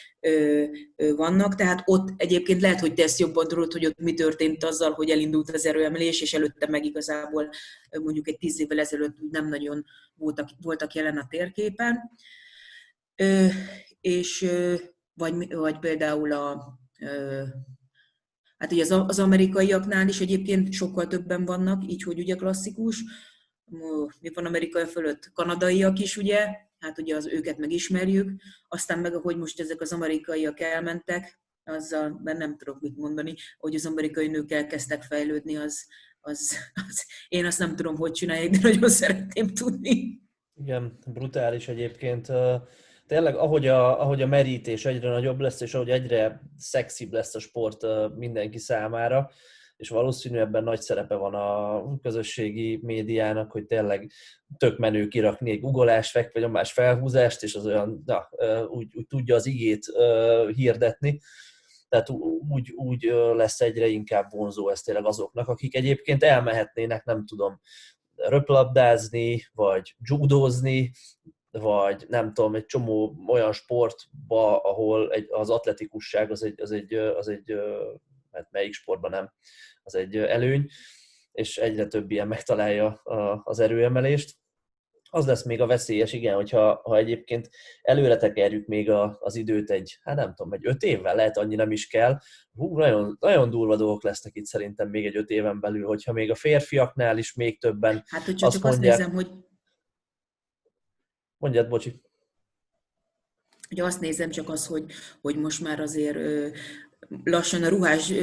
vannak, tehát ott egyébként lehet, hogy te ezt jobban tudod, hogy ott mi történt azzal, hogy elindult az erőemelés, és előtte meg igazából mondjuk egy tíz évvel ezelőtt nem nagyon voltak, voltak jelen a térképen és vagy, vagy például a, hát ugye az, amerikaiaknál is egyébként sokkal többen vannak, így, hogy ugye klasszikus, mi van Amerikai fölött? Kanadaiak is, ugye, hát ugye az őket megismerjük, aztán meg, ahogy most ezek az amerikaiak elmentek, azzal ben nem tudok mit mondani, hogy az amerikai nők elkezdtek fejlődni, az, az, az, én azt nem tudom, hogy csinálják, de nagyon szeretném tudni. Igen, brutális egyébként tényleg ahogy a, ahogy a merítés egyre nagyobb lesz, és ahogy egyre szexibb lesz a sport mindenki számára, és valószínű ebben nagy szerepe van a közösségi médiának, hogy tényleg tök menő kirakni egy ugolás, más felhúzást, és az olyan, na, úgy, úgy tudja az igét hirdetni. Tehát úgy, úgy lesz egyre inkább vonzó ez tényleg azoknak, akik egyébként elmehetnének, nem tudom, röplabdázni, vagy judózni, vagy nem tudom, egy csomó olyan sportba, ahol egy, az atletikusság az egy, az egy, az egy, hát melyik sportban nem, az egy előny, és egyre több ilyen megtalálja az erőemelést. Az lesz még a veszélyes, igen, hogyha ha egyébként előre tekerjük még a, az időt egy, hát nem tudom, egy öt évvel, lehet annyi nem is kell. Hú, nagyon, nagyon durva dolgok lesznek itt szerintem még egy öt éven belül, hogyha még a férfiaknál is még többen Hát, hogyha azt csak mondják, azt nézem, hogy Mondjad, bocsi. Ugye azt nézem csak az, hogy, hogy most már azért lassan a ruhás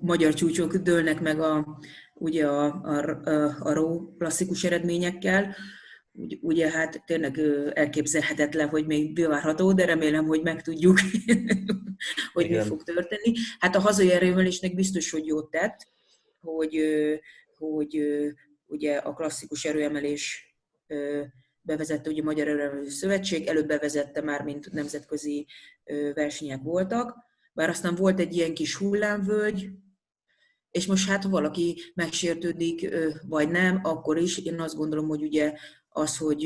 magyar csúcsok dőlnek meg a, ugye a, a, a, a RO klasszikus eredményekkel. Ugye, hát tényleg elképzelhetetlen, hogy még bővárható, de remélem, hogy megtudjuk, hogy Igen. mi fog történni. Hát a hazai erőmelésnek biztos, hogy jót tett, hogy, hogy ugye a klasszikus erőemelés bevezette ugye Magyar Erőemelő Szövetség, előbb bevezette már, mint nemzetközi versenyek voltak, bár aztán volt egy ilyen kis hullámvölgy, és most hát, ha valaki megsértődik, vagy nem, akkor is én azt gondolom, hogy ugye az, hogy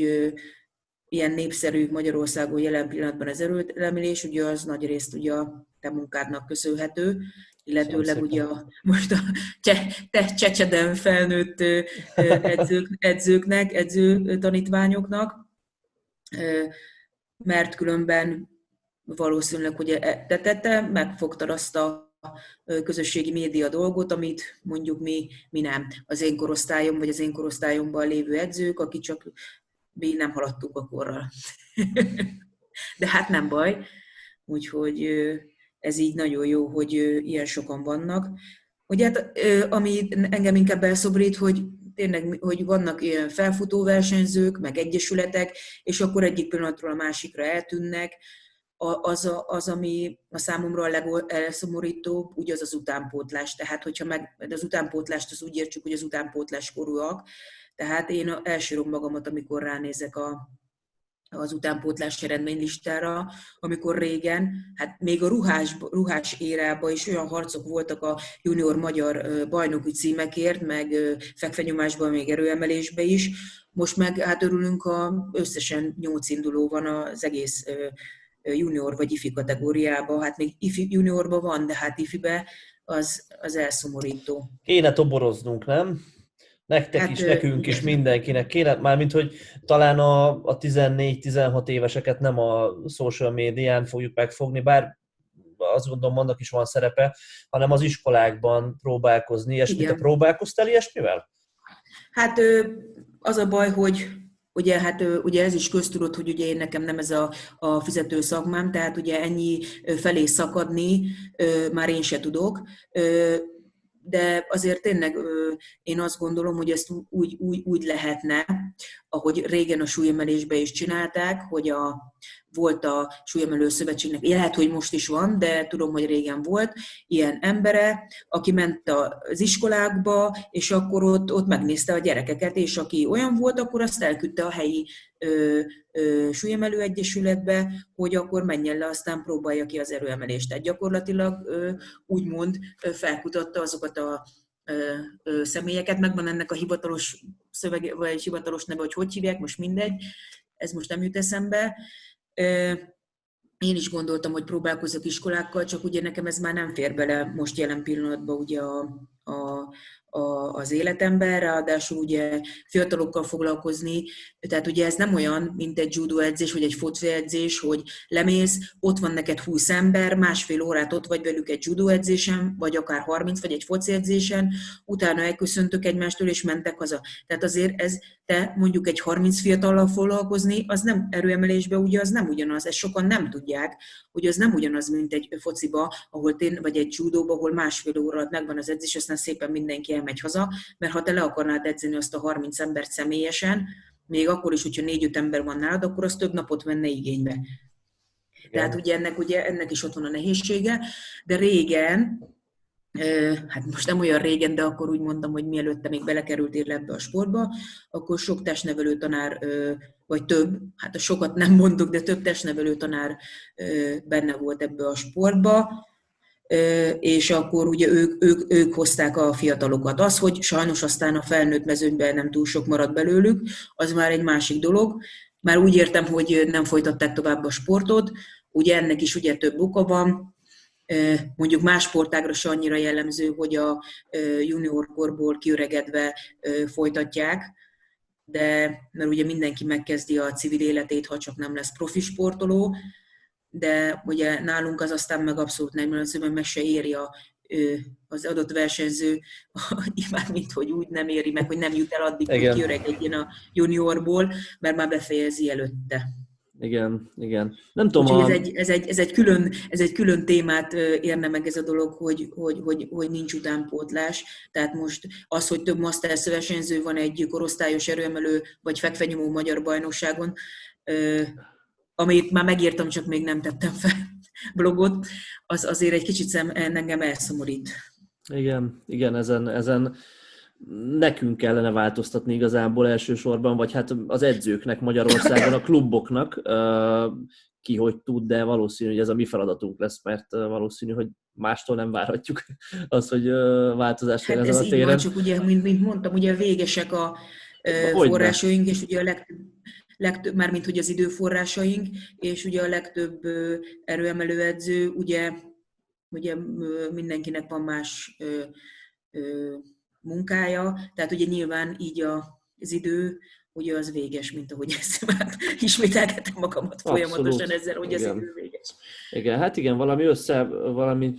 ilyen népszerű Magyarországon jelen pillanatban az erőemelés, ugye az nagy részt ugye a te munkádnak köszönhető, illetőleg ugye a, most a cse, te csecseden felnőtt edzők, edzőknek, edző tanítványoknak, mert különben valószínűleg, hogy te, te, te megfogtad azt a közösségi média dolgot, amit mondjuk mi, mi nem. Az én korosztályom, vagy az én korosztályomban lévő edzők, akik csak mi nem haladtunk a korral. De hát nem baj. Úgyhogy ez így nagyon jó, hogy ilyen sokan vannak. Ugye hát, ami engem inkább elszobrít, hogy tényleg, hogy vannak ilyen felfutó versenyzők, meg egyesületek, és akkor egyik pillanatról a másikra eltűnnek. Az, a, az ami a számomra a legelszomorítóbb, ugye az az utánpótlás. Tehát, hogyha meg, az utánpótlást az úgy értsük, hogy az utánpótlás korúak. Tehát én elsírom magamat, amikor ránézek a, az utánpótlás eredménylistára, amikor régen, hát még a ruhás, ruhás érában is olyan harcok voltak a junior magyar bajnoki címekért, meg fekvenyomásban, még erőemelésbe is. Most meg hát örülünk, a összesen nyolc induló van az egész junior vagy ifi kategóriába. Hát még ifi juniorban van, de hát ifibe az, az elszomorító. Kéne toboroznunk, nem? Nektek hát, is, nekünk is, mindenkinek kéne, mármint, hogy talán a, a 14-16 éveseket nem a social médián fogjuk megfogni, bár azt gondolom, annak is van szerepe, hanem az iskolákban próbálkozni. És mit te próbálkoztál ilyesmivel? Hát az a baj, hogy Ugye, hát ugye ez is köztudott, hogy ugye én nekem nem ez a, a fizető szakmám, tehát ugye ennyi felé szakadni már én se tudok de azért tényleg én azt gondolom, hogy ezt úgy, úgy, úgy lehetne, ahogy régen a súlyemelésbe is csinálták, hogy a, volt a súlyemelő szövetségnek, lehet, hogy most is van, de tudom, hogy régen volt, ilyen embere, aki ment az iskolákba, és akkor ott, ott megnézte a gyerekeket, és aki olyan volt, akkor azt elküldte a helyi ö, ö, súlyemelő egyesületbe, hogy akkor menjen le, aztán próbálja ki az erőemelést. Tehát gyakorlatilag ö, úgymond felkutatta azokat a személyeket, megvan ennek a hivatalos szövege, vagy hivatalos neve, hogy hogy hívják, most mindegy, ez most nem jut eszembe, én is gondoltam, hogy próbálkozok iskolákkal, csak ugye nekem ez már nem fér bele most jelen pillanatban ugye a, a, a, az életemben, ráadásul ugye fiatalokkal foglalkozni, tehát ugye ez nem olyan, mint egy judo edzés, vagy egy foci edzés, hogy lemész, ott van neked 20 ember, másfél órát ott vagy velük egy judo edzésen, vagy akár 30, vagy egy foci edzésen, utána elköszöntök egymástól, és mentek haza. Tehát azért ez, te mondjuk egy 30 fiatallal foglalkozni, az nem erőemelésbe, ugye az nem ugyanaz, ezt sokan nem tudják, hogy az nem ugyanaz, mint egy fociba, ahol én, vagy egy judóba, ahol másfél óra alatt megvan az edzés, aztán szépen mindenki elmegy haza, mert ha te le akarnád edzeni azt a 30 embert személyesen, még akkor is, hogyha négy-öt ember van nálad, akkor az több napot venne igénybe. Igen. Tehát ugye ennek, ugye ennek is ott van a nehézsége, de régen, hát most nem olyan régen, de akkor úgy mondtam, hogy mielőtte még belekerültél ebbe a sportba, akkor sok testnevelő tanár, vagy több, hát a sokat nem mondok, de több testnevelő tanár benne volt ebbe a sportba, és akkor ugye ők, ők, ők hozták a fiatalokat. Az, hogy sajnos aztán a felnőtt mezőnyben nem túl sok maradt belőlük, az már egy másik dolog. Már úgy értem, hogy nem folytatták tovább a sportot, ugye ennek is ugye több oka van, mondjuk más sportágra se annyira jellemző, hogy a junior korból kiöregedve folytatják, de mert ugye mindenki megkezdi a civil életét, ha csak nem lesz profi sportoló, de ugye nálunk az aztán meg abszolút nem, mert meg se éri a, az adott versenyző, már mint hogy úgy nem éri meg, hogy nem jut el addig, Igen. hogy kiöregedjen a juniorból, mert már befejezi előtte. Igen, igen. Nem tudom, a... ez, egy, ez, egy, ez, egy külön, ez egy külön témát érne meg ez a dolog, hogy, hogy, hogy, hogy nincs utánpótlás. Tehát most az, hogy több Masters versenyző van egy korosztályos erőemelő vagy fekvenyomó magyar bajnokságon, amit már megírtam, csak még nem tettem fel blogot, az azért egy kicsit szem, engem elszomorít. Igen, igen, ezen, ezen nekünk kellene változtatni igazából elsősorban, vagy hát az edzőknek Magyarországon, a kluboknak, ki hogy tud, de valószínű, hogy ez a mi feladatunk lesz, mert valószínű, hogy mástól nem várhatjuk azt, hogy változás hát ezen a téren. Van, csak ugye, mint, mint mondtam, ugye végesek a forrásaink, és ugye a legtöbb legtöbb, mármint hogy az időforrásaink, és ugye a legtöbb erőemelő edző, ugye, ugye mindenkinek van más munkája, tehát ugye nyilván így a, az idő, ugye az véges, mint ahogy ezt már ismételgetem magamat Abszolút. folyamatosan ezzel, hogy igen. az idő véges. Igen, hát igen, valami össze, valami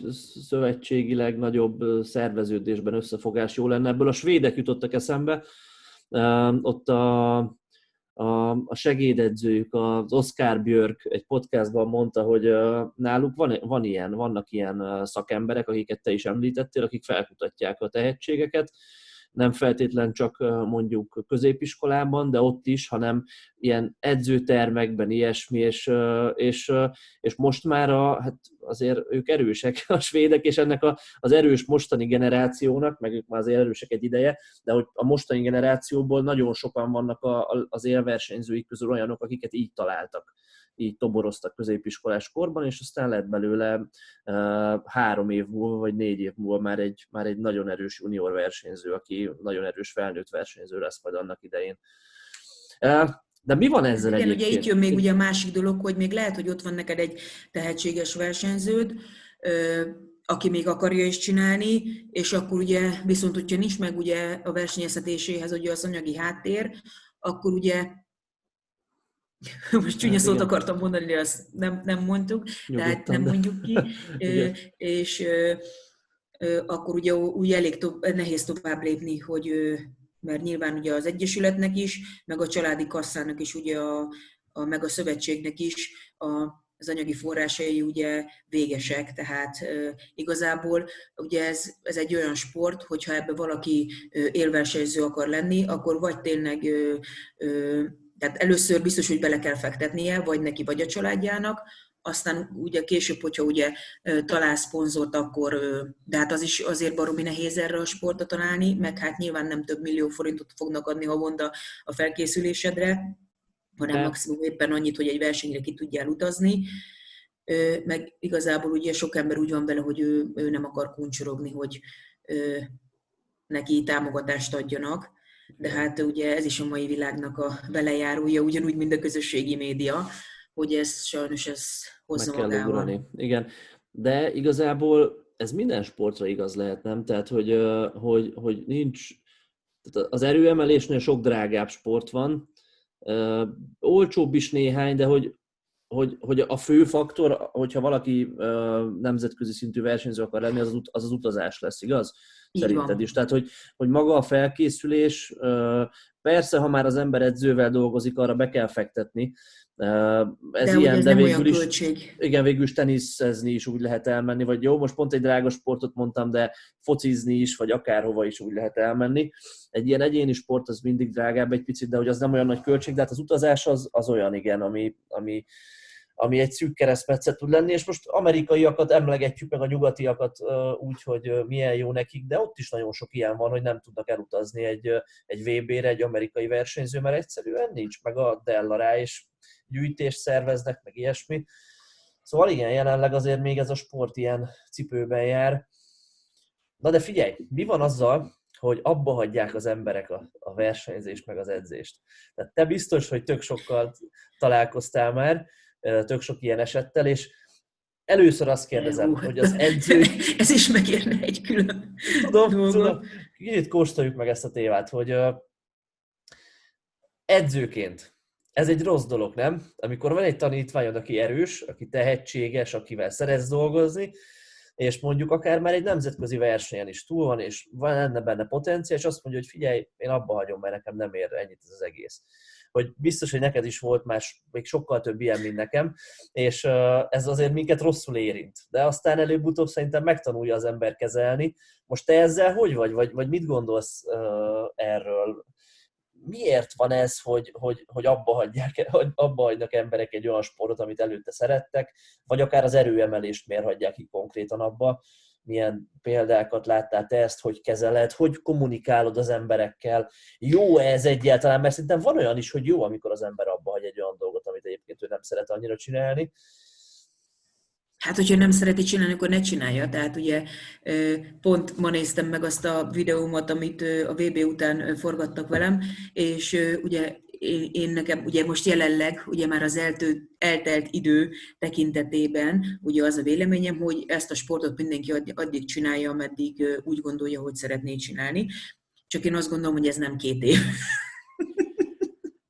szövetségileg nagyobb szerveződésben összefogás jó lenne. Ebből a svédek jutottak eszembe. Ott a a, segédedzőjük, az Oscar Björk egy podcastban mondta, hogy náluk van, van ilyen, vannak ilyen szakemberek, akiket te is említettél, akik felkutatják a tehetségeket, nem feltétlen csak mondjuk középiskolában, de ott is, hanem ilyen edzőtermekben, ilyesmi, és, és, és most már a, hát azért ők erősek a svédek, és ennek a, az erős mostani generációnak, meg ők már azért erősek egy ideje, de hogy a mostani generációból nagyon sokan vannak a, az élversenyzőik közül olyanok, akiket így találtak így toboroztak középiskolás korban, és aztán lett belőle három év múlva, vagy négy év múlva már egy, már egy nagyon erős junior versenyző, aki nagyon erős felnőtt versenyző lesz majd annak idején. De mi van ezzel Igen, egyébként? ugye itt jön még ugye a másik dolog, hogy még lehet, hogy ott van neked egy tehetséges versenyződ, aki még akarja is csinálni, és akkor ugye viszont, hogyha nincs meg ugye a versenyeztetéséhez ugye az anyagi háttér, akkor ugye most csúnya hát, szót akartam mondani, de azt nem, nem mondtuk, tehát nem mondjuk ki, és akkor ugye úgy elég to- nehéz tovább lépni, hogy mert nyilván ugye az Egyesületnek is, meg a családi kasszának is, ugye a, a, meg a szövetségnek is a, az anyagi forrásai ugye végesek, tehát e, igazából ugye ez, ez egy olyan sport, hogyha ebbe valaki élversenyző akar lenni, akkor vagy tényleg e, e, tehát először biztos, hogy bele kell fektetnie, vagy neki, vagy a családjának, aztán ugye később, hogyha ugye talál szponzort, akkor, de hát az is azért baromi nehéz erre a sportra találni, meg hát nyilván nem több millió forintot fognak adni havonta a felkészülésedre, hanem de. maximum éppen annyit, hogy egy versenyre ki tudjál utazni, meg igazából ugye sok ember úgy van vele, hogy ő, ő nem akar kuncsorogni, hogy neki támogatást adjanak, de hát ugye ez is a mai világnak a velejárója, ugyanúgy, mint a közösségi média, hogy ez sajnos ez hozza Meg kell magával. Igen, de igazából ez minden sportra igaz lehet, nem? Tehát, hogy, hogy, hogy nincs, tehát az erőemelésnél sok drágább sport van, olcsóbb is néhány, de hogy, hogy, hogy a fő faktor, hogyha valaki nemzetközi szintű versenyző akar lenni, az az, az utazás lesz, igaz? Így Szerinted van. is. Tehát, hogy, hogy maga a felkészülés, persze, ha már az ember edzővel dolgozik, arra be kell fektetni, ez de ilyen, de végül is, költség. igen, végül is teniszezni is úgy lehet elmenni, vagy jó, most pont egy drága sportot mondtam, de focizni is, vagy akárhova is úgy lehet elmenni. Egy ilyen egyéni sport az mindig drágább egy picit, de hogy az nem olyan nagy költség, de hát az utazás az, az olyan, igen, ami, ami, ami egy szűk keresztmetszet tud lenni, és most amerikaiakat emlegetjük meg a nyugatiakat úgy, hogy milyen jó nekik, de ott is nagyon sok ilyen van, hogy nem tudnak elutazni egy, egy VB-re, egy amerikai versenyző, mert egyszerűen nincs meg a Della rá, és gyűjtést szerveznek, meg ilyesmi. Szóval igen, jelenleg azért még ez a sport ilyen cipőben jár. Na de figyelj, mi van azzal, hogy abba hagyják az emberek a, a versenyzést, meg az edzést. Tehát te biztos, hogy tök sokkal találkoztál már, tök sok ilyen esettel, és először azt kérdezem, Jó. hogy az edző... Ez is megérne egy külön Tudom, tudom. Kicsit kóstoljuk meg ezt a tévát, hogy edzőként ez egy rossz dolog, nem? Amikor van egy tanítványod, aki erős, aki tehetséges, akivel szeretsz dolgozni, és mondjuk akár már egy nemzetközi versenyen is túl van, és van lenne benne potenciál, és azt mondja, hogy figyelj, én abba hagyom, mert nekem nem ér ennyit ez az egész. Hogy biztos, hogy neked is volt más, még sokkal több ilyen, mint nekem, és ez azért minket rosszul érint. De aztán előbb-utóbb szerintem megtanulja az ember kezelni. Most te ezzel hogy vagy, vagy, vagy mit gondolsz erről? Miért van ez, hogy, hogy, hogy abba, hagyják, hogy abba hagynak emberek egy olyan sportot, amit előtte szerettek, vagy akár az erőemelést miért hagyják ki konkrétan abba, milyen példákat láttál te ezt, hogy kezeled, hogy kommunikálod az emberekkel, jó ez egyáltalán, mert szerintem van olyan is, hogy jó, amikor az ember abba hagy egy olyan dolgot, amit egyébként ő nem szeret annyira csinálni, Hát, hogyha nem szereti csinálni, akkor ne csinálja. Tehát ugye pont ma néztem meg azt a videómat, amit a VB után forgattak velem, és ugye én, én nekem ugye most jelenleg, ugye már az eltő, eltelt idő tekintetében, ugye az a véleményem, hogy ezt a sportot mindenki addig csinálja, ameddig úgy gondolja, hogy szeretné csinálni. Csak én azt gondolom, hogy ez nem két év.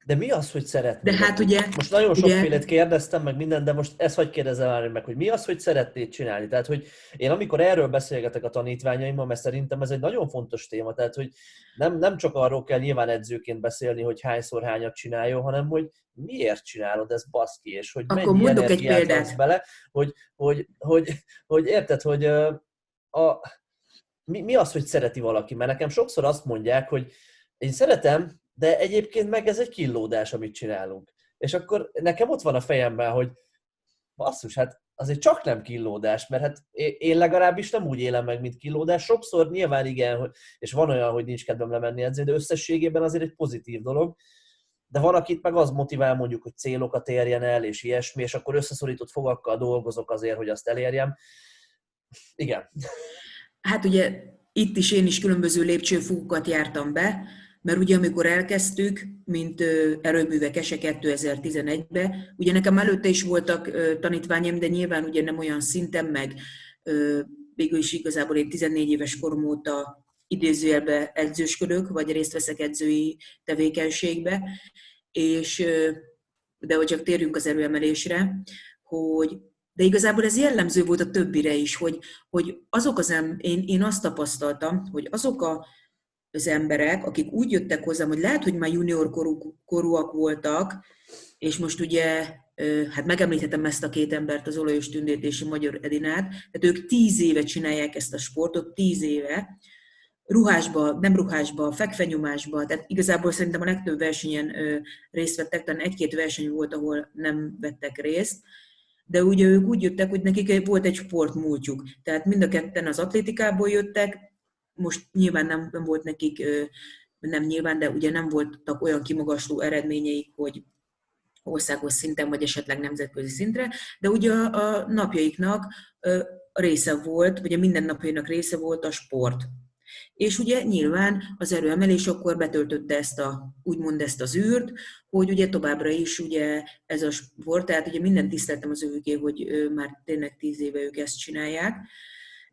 De mi az, hogy szeretnéd? De hát ugye... Most nagyon sokfélét kérdeztem meg minden, de most ezt hogy kérdezem meg, hogy mi az, hogy szeretnéd csinálni? Tehát, hogy én amikor erről beszélgetek a tanítványaimmal, mert szerintem ez egy nagyon fontos téma, tehát, hogy nem, nem csak arról kell nyilván edzőként beszélni, hogy hányszor hányat csináljon, hanem hogy miért csinálod ezt baszki, és hogy Akkor mennyi mondok egy példát. bele, hogy, hogy, hogy, hogy érted, hogy a, mi, mi az, hogy szereti valaki? Mert nekem sokszor azt mondják, hogy én szeretem, de egyébként meg ez egy killódás, amit csinálunk. És akkor nekem ott van a fejemben, hogy basszus, hát azért csak nem killódás, mert hát én legalábbis nem úgy élem meg, mint killódás. Sokszor nyilván igen, és van olyan, hogy nincs kedvem lemenni edzeni, de összességében azért egy pozitív dolog. De van, akit meg az motivál mondjuk, hogy célokat érjen el, és ilyesmi, és akkor összeszorított fogakkal dolgozok azért, hogy azt elérjem. Igen. Hát ugye itt is én is különböző lépcsőfokokat jártam be, mert ugye amikor elkezdtük, mint erőművekese 2011-ben, ugye nekem előtte is voltak tanítványom, de nyilván ugye nem olyan szinten, meg. Végül is igazából én 14 éves korom óta idézőjelbe edzősködök, vagy részt veszek edzői tevékenységbe, és de hogy csak térjünk az erőemelésre, hogy de igazából ez jellemző volt a többire is, hogy, hogy azok az én, én azt tapasztaltam, hogy azok a, az emberek, akik úgy jöttek hozzám, hogy lehet, hogy már junior korú, korúak voltak, és most ugye, hát megemlíthetem ezt a két embert, az Olajos Tündét és a Magyar Edinát, tehát ők tíz éve csinálják ezt a sportot, tíz éve, ruhásba, nem ruhásba, fekvenyomásba, tehát igazából szerintem a legtöbb versenyen részt vettek, talán egy-két verseny volt, ahol nem vettek részt, de ugye ők úgy jöttek, hogy nekik volt egy sportmúltjuk. Tehát mind a ketten az atlétikából jöttek, most nyilván nem, volt nekik, nem nyilván, de ugye nem voltak olyan kimagasló eredményeik, hogy országos szinten, vagy esetleg nemzetközi szintre, de ugye a, napjaiknak része volt, vagy a mindennapjainak része volt a sport. És ugye nyilván az erőemelés akkor betöltötte ezt a, úgymond ezt az űrt, hogy ugye továbbra is ugye ez a sport, tehát ugye minden tiszteltem az őké, hogy már tényleg tíz éve ők ezt csinálják,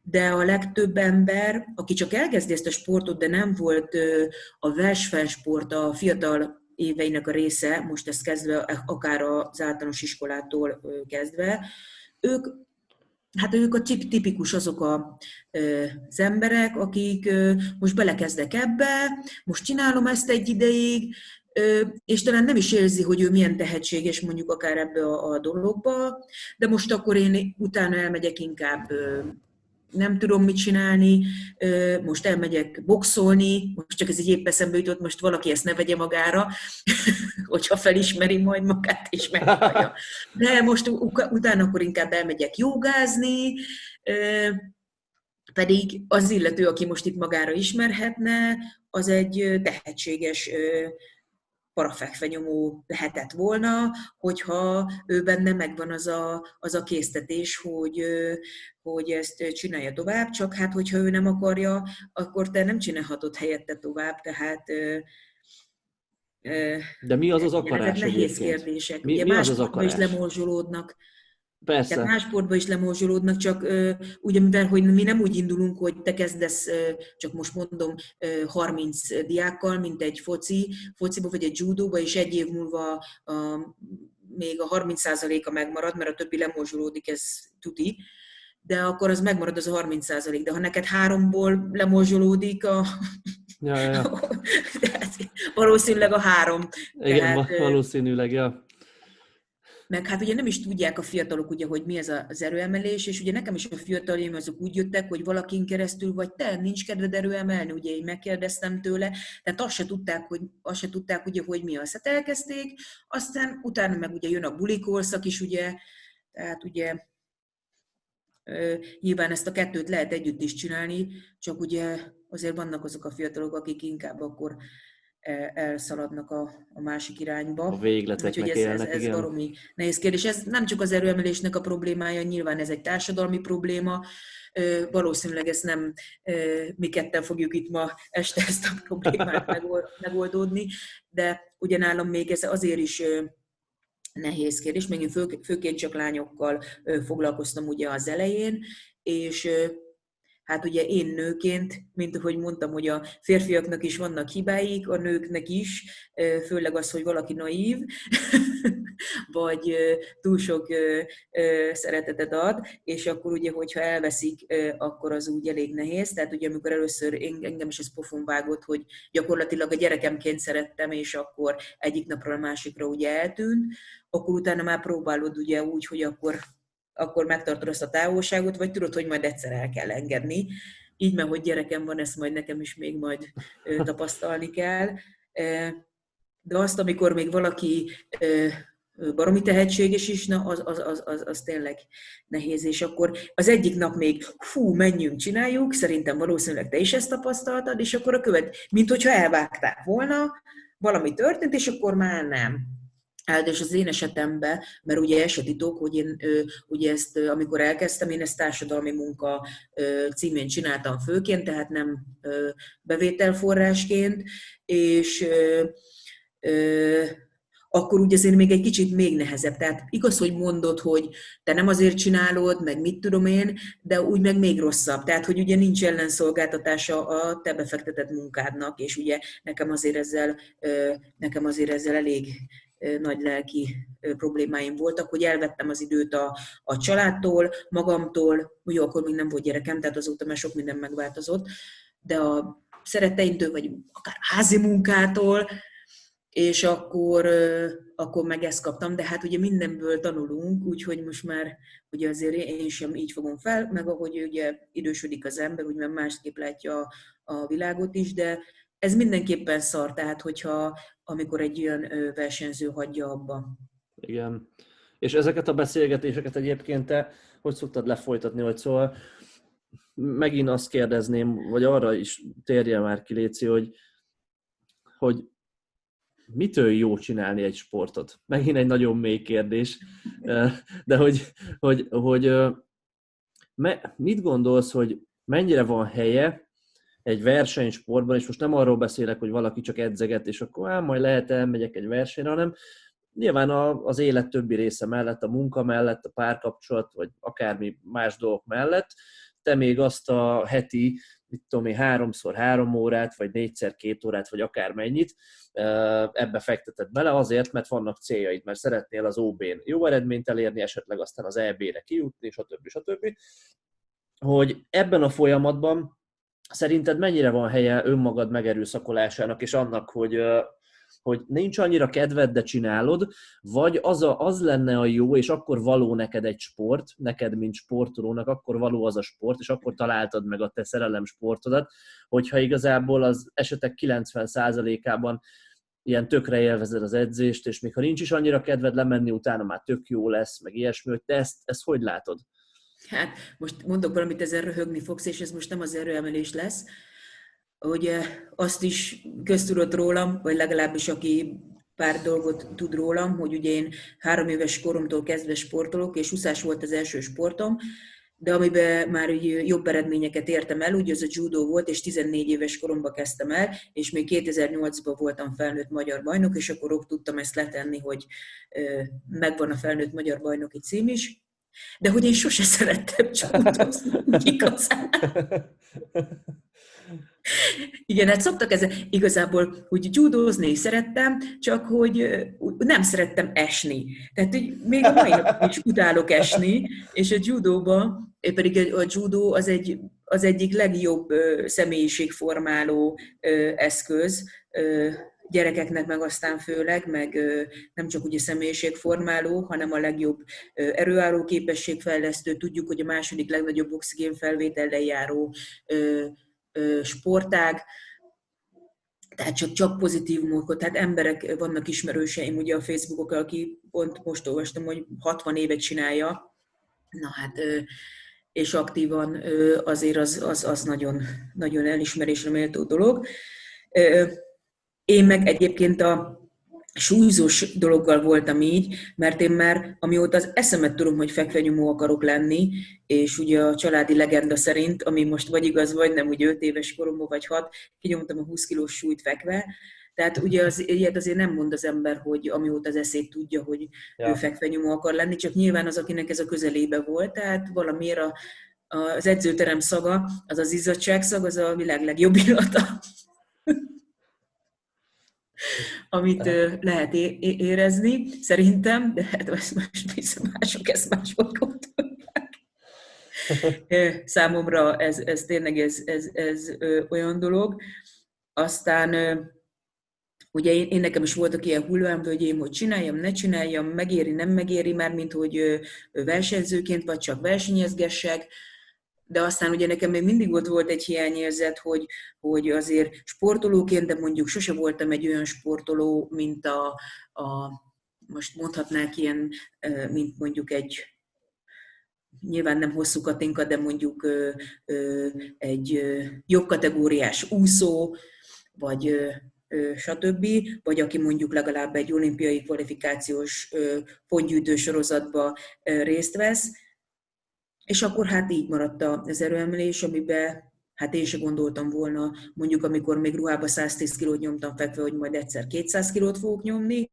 de a legtöbb ember, aki csak elkezdi ezt a sportot, de nem volt a versfensport a fiatal éveinek a része, most ezt kezdve, akár az általános iskolától kezdve, ők Hát ők a tipikus azok a, az emberek, akik most belekezdek ebbe, most csinálom ezt egy ideig, és talán nem is érzi, hogy ő milyen tehetséges mondjuk akár ebbe a, a dologba, de most akkor én utána elmegyek inkább nem tudom mit csinálni, most elmegyek boxolni, most csak ez egy épp eszembe jutott, most valaki ezt ne vegye magára, hogyha felismeri majd magát, és meghallja. De most utána akkor inkább elmegyek jogázni, pedig az illető, aki most itt magára ismerhetne, az egy tehetséges parafekvenyomó lehetett volna, hogyha ő benne megvan az a, az a késztetés, hogy, hogy ezt csinálja tovább, csak hát hogyha ő nem akarja, akkor te nem csinálhatod helyette tovább, tehát de mi az az akarás Nehéz egyébként? kérdések. Mi, Ugye mi az az akarás? is lemorzsolódnak Persze. Tehát más sportban is lemorzsolódnak, csak ugye mivel, hogy mi nem úgy indulunk, hogy te kezdesz, csak most mondom, 30 diákkal, mint egy foci, fociba vagy egy judóba, és egy év múlva a, még a 30%-a megmarad, mert a többi lemorzsolódik, ez tuti, de akkor az megmarad az a 30%, de ha neked háromból lemorzsolódik a... Ja, ja, ja. valószínűleg a három. Igen, Tehát, valószínűleg, ja meg hát ugye nem is tudják a fiatalok, ugye, hogy mi ez az erőemelés, és ugye nekem is a fiataljaim azok úgy jöttek, hogy valakin keresztül, vagy te, nincs kedved erőemelni, ugye én megkérdeztem tőle, tehát azt se tudták, hogy, azt se tudták ugye, hogy mi az. Hát elkezdték, aztán utána meg ugye jön a bulikorszak is, ugye, tehát ugye Nyilván ezt a kettőt lehet együtt is csinálni, csak ugye azért vannak azok a fiatalok, akik inkább akkor elszaladnak a, a másik irányba. A végleteknek Úgyhogy ez, élnek, ez, ez igen. baromi nehéz kérdés. Ez nem csak az erőemelésnek a problémája, nyilván ez egy társadalmi probléma, valószínűleg ezt nem mi ketten fogjuk itt ma este ezt a problémát megoldódni, de ugyanállom még ez azért is nehéz kérdés, még én fő, főként csak lányokkal foglalkoztam ugye az elején, és hát ugye én nőként, mint ahogy mondtam, hogy a férfiaknak is vannak hibáik, a nőknek is, főleg az, hogy valaki naív, vagy túl sok szeretetet ad, és akkor ugye, hogyha elveszik, akkor az úgy elég nehéz. Tehát ugye, amikor először engem is ez pofon vágott, hogy gyakorlatilag a gyerekemként szerettem, és akkor egyik napról a másikra ugye eltűnt, akkor utána már próbálod ugye úgy, hogy akkor akkor megtartod azt a távolságot, vagy tudod, hogy majd egyszer el kell engedni. Így, mert hogy gyerekem van, ezt majd nekem is még majd tapasztalni kell. De azt, amikor még valaki baromi tehetséges is, na, az, az, az, az, az tényleg nehéz. És akkor az egyik nap még, fú, menjünk, csináljuk, szerintem valószínűleg te is ezt tapasztaltad, és akkor a követ, mint hogyha elvágták volna, valami történt, és akkor már nem. Hát az én esetemben, mert ugye esetitok, hogy én ugye ezt, amikor elkezdtem, én ezt társadalmi munka címén csináltam főként, tehát nem bevételforrásként, és akkor ugye azért még egy kicsit még nehezebb. Tehát igaz, hogy mondod, hogy te nem azért csinálod, meg mit tudom én, de úgy meg még rosszabb. Tehát, hogy ugye nincs ellenszolgáltatása a te befektetett munkádnak, és ugye nekem azért ezzel, nekem azért ezzel elég nagy lelki problémáim voltak, hogy elvettem az időt a, a családtól, magamtól, jó, akkor még nem volt gyerekem, tehát azóta már sok minden megváltozott, de a szeretteimtől, vagy akár házi munkától, és akkor, akkor meg ezt kaptam, de hát ugye mindenből tanulunk, úgyhogy most már ugye azért én sem így fogom fel, meg ahogy ugye idősödik az ember, úgy már másképp látja a világot is, de ez mindenképpen szar, tehát hogyha amikor egy olyan versenyző hagyja abba. Igen. És ezeket a beszélgetéseket egyébként te hogy szoktad lefolytatni, vagy szóval megint azt kérdezném, vagy arra is térje már ki, Léci, hogy, hogy mitől jó csinálni egy sportot? Megint egy nagyon mély kérdés, de hogy, hogy, hogy mit gondolsz, hogy mennyire van helye egy versenysportban, és most nem arról beszélek, hogy valaki csak edzeget, és akkor á, majd lehet elmegyek egy versenyre, hanem nyilván az élet többi része mellett, a munka mellett, a párkapcsolat, vagy akármi más dolgok mellett, te még azt a heti, mit tudom én, háromszor három órát, vagy négyszer két órát, vagy akármennyit ebbe fekteted bele, azért, mert vannak céljaid, mert szeretnél az OB-n jó eredményt elérni, esetleg aztán az EB-re kijutni, stb. stb. Hogy ebben a folyamatban Szerinted mennyire van helye önmagad megerőszakolásának, és annak, hogy, hogy nincs annyira kedved, de csinálod, vagy az, a, az lenne a jó, és akkor való neked egy sport, neked, mint sportolónak, akkor való az a sport, és akkor találtad meg a te szerelem sportodat, hogyha igazából az esetek 90%-ában ilyen tökre élvezed az edzést, és még ha nincs is annyira kedved lemenni, utána már tök jó lesz, meg ilyesmi, hogy te ezt, ezt hogy látod? Hát most mondok valamit, ezen röhögni fogsz, és ez most nem az erőemelés lesz, hogy azt is köztudott rólam, vagy legalábbis aki pár dolgot tud rólam, hogy ugye én három éves koromtól kezdve sportolok, és úszás volt az első sportom, de amiben már jobb eredményeket értem el, ugye az a judo volt, és 14 éves koromban kezdtem el, és még 2008-ban voltam felnőtt magyar bajnok, és akkor ott tudtam ezt letenni, hogy megvan a felnőtt magyar bajnoki cím is. De hogy én sose szerettem csúdozni, igazán. Igen, hát szoktak ezzel, igazából úgy judozni szerettem, csak hogy nem szerettem esni. Tehát hogy még a mai napig is utálok esni, és a judóban, pedig a judó az, egy, az egyik legjobb személyiségformáló eszköz, gyerekeknek meg aztán főleg, meg nem csak ugye személyiségformáló, hanem a legjobb erőálló képességfejlesztő. Tudjuk, hogy a második legnagyobb oxigénfelvétellel járó sportág, tehát csak, csak pozitív módot, tehát emberek vannak ismerőseim ugye a Facebookok, aki pont most olvastam, hogy 60 évet csinálja, na hát, és aktívan azért az, az, az nagyon, nagyon elismerésre méltó dolog. Én meg egyébként a súlyzós dologgal voltam így, mert én már, amióta az eszemet tudom, hogy fekvenyomó akarok lenni, és ugye a családi legenda szerint, ami most vagy igaz, vagy nem, ugye 5 éves koromban vagy 6, kinyomtam a 20 kilós súlyt fekve, tehát ugye az, ilyet azért nem mond az ember, hogy amióta az eszét tudja, hogy ja. ő fekvenyomó akar lenni, csak nyilván az, akinek ez a közelébe volt, tehát valamiért a, az edzőterem szaga, az az izzadság szag, az a világ legjobb illata amit lehet érezni, szerintem, de hát most viszont mások ezt máshogy gondolják. Számomra ez, ez tényleg ez, ez, ez olyan dolog. Aztán ugye én, én nekem is voltak ilyen hullámvölgyeim, hogy csináljam, ne csináljam, megéri, nem megéri, már mint hogy versenyzőként, vagy csak versenyezgessek de aztán ugye nekem még mindig ott volt egy hiányérzet, hogy, hogy azért sportolóként, de mondjuk sose voltam egy olyan sportoló, mint a, a most mondhatnák ilyen, mint mondjuk egy nyilván nem hosszú katinka, de mondjuk egy jobb kategóriás úszó, vagy stb., vagy aki mondjuk legalább egy olimpiai kvalifikációs pontgyűjtő sorozatba részt vesz, és akkor hát így maradt az erőemelés, amiben hát én se gondoltam volna, mondjuk amikor még ruhába 110 kilót nyomtam fekve, hogy majd egyszer 200 kilót fogok nyomni,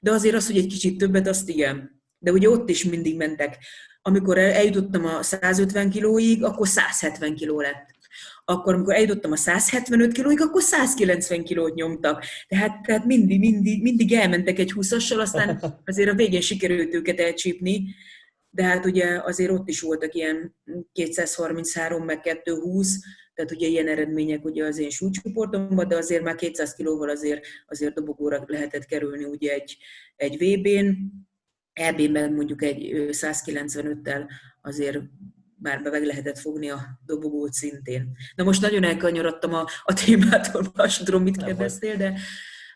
de azért az, hogy egy kicsit többet, azt igen. De ugye ott is mindig mentek. Amikor eljutottam a 150 kilóig, akkor 170 kiló lett. Akkor, amikor eljutottam a 175 kilóig, akkor 190 kilót nyomtak. Tehát, tehát mindig, mindig, mindig elmentek egy 20-assal, aztán azért a végén sikerült őket elcsípni de hát ugye azért ott is voltak ilyen 233 meg 220, tehát ugye ilyen eredmények ugye az én súlycsoportomban, de azért már 200 kilóval azért, azért dobogóra lehetett kerülni ugye egy, egy VB-n, EB-ben mondjuk egy 195-tel azért már meg lehetett fogni a dobogót szintén. Na most nagyon elkanyarodtam a, a témától, most tudom, mit kérdeztél, de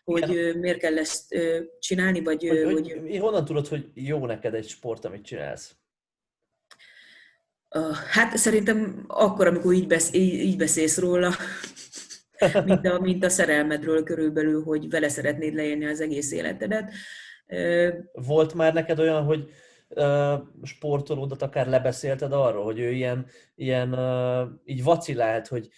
hogy Igen. miért kell ezt csinálni, vagy... Hogy, hogy, hogy... Honnan tudod, hogy jó neked egy sport, amit csinálsz? Hát szerintem akkor, amikor így, besz, így beszélsz róla, mint a, mint a szerelmedről körülbelül, hogy vele szeretnéd leélni az egész életedet. Volt már neked olyan, hogy sportolódat akár lebeszélted arról, hogy ő ilyen, ilyen így vacilált, hogy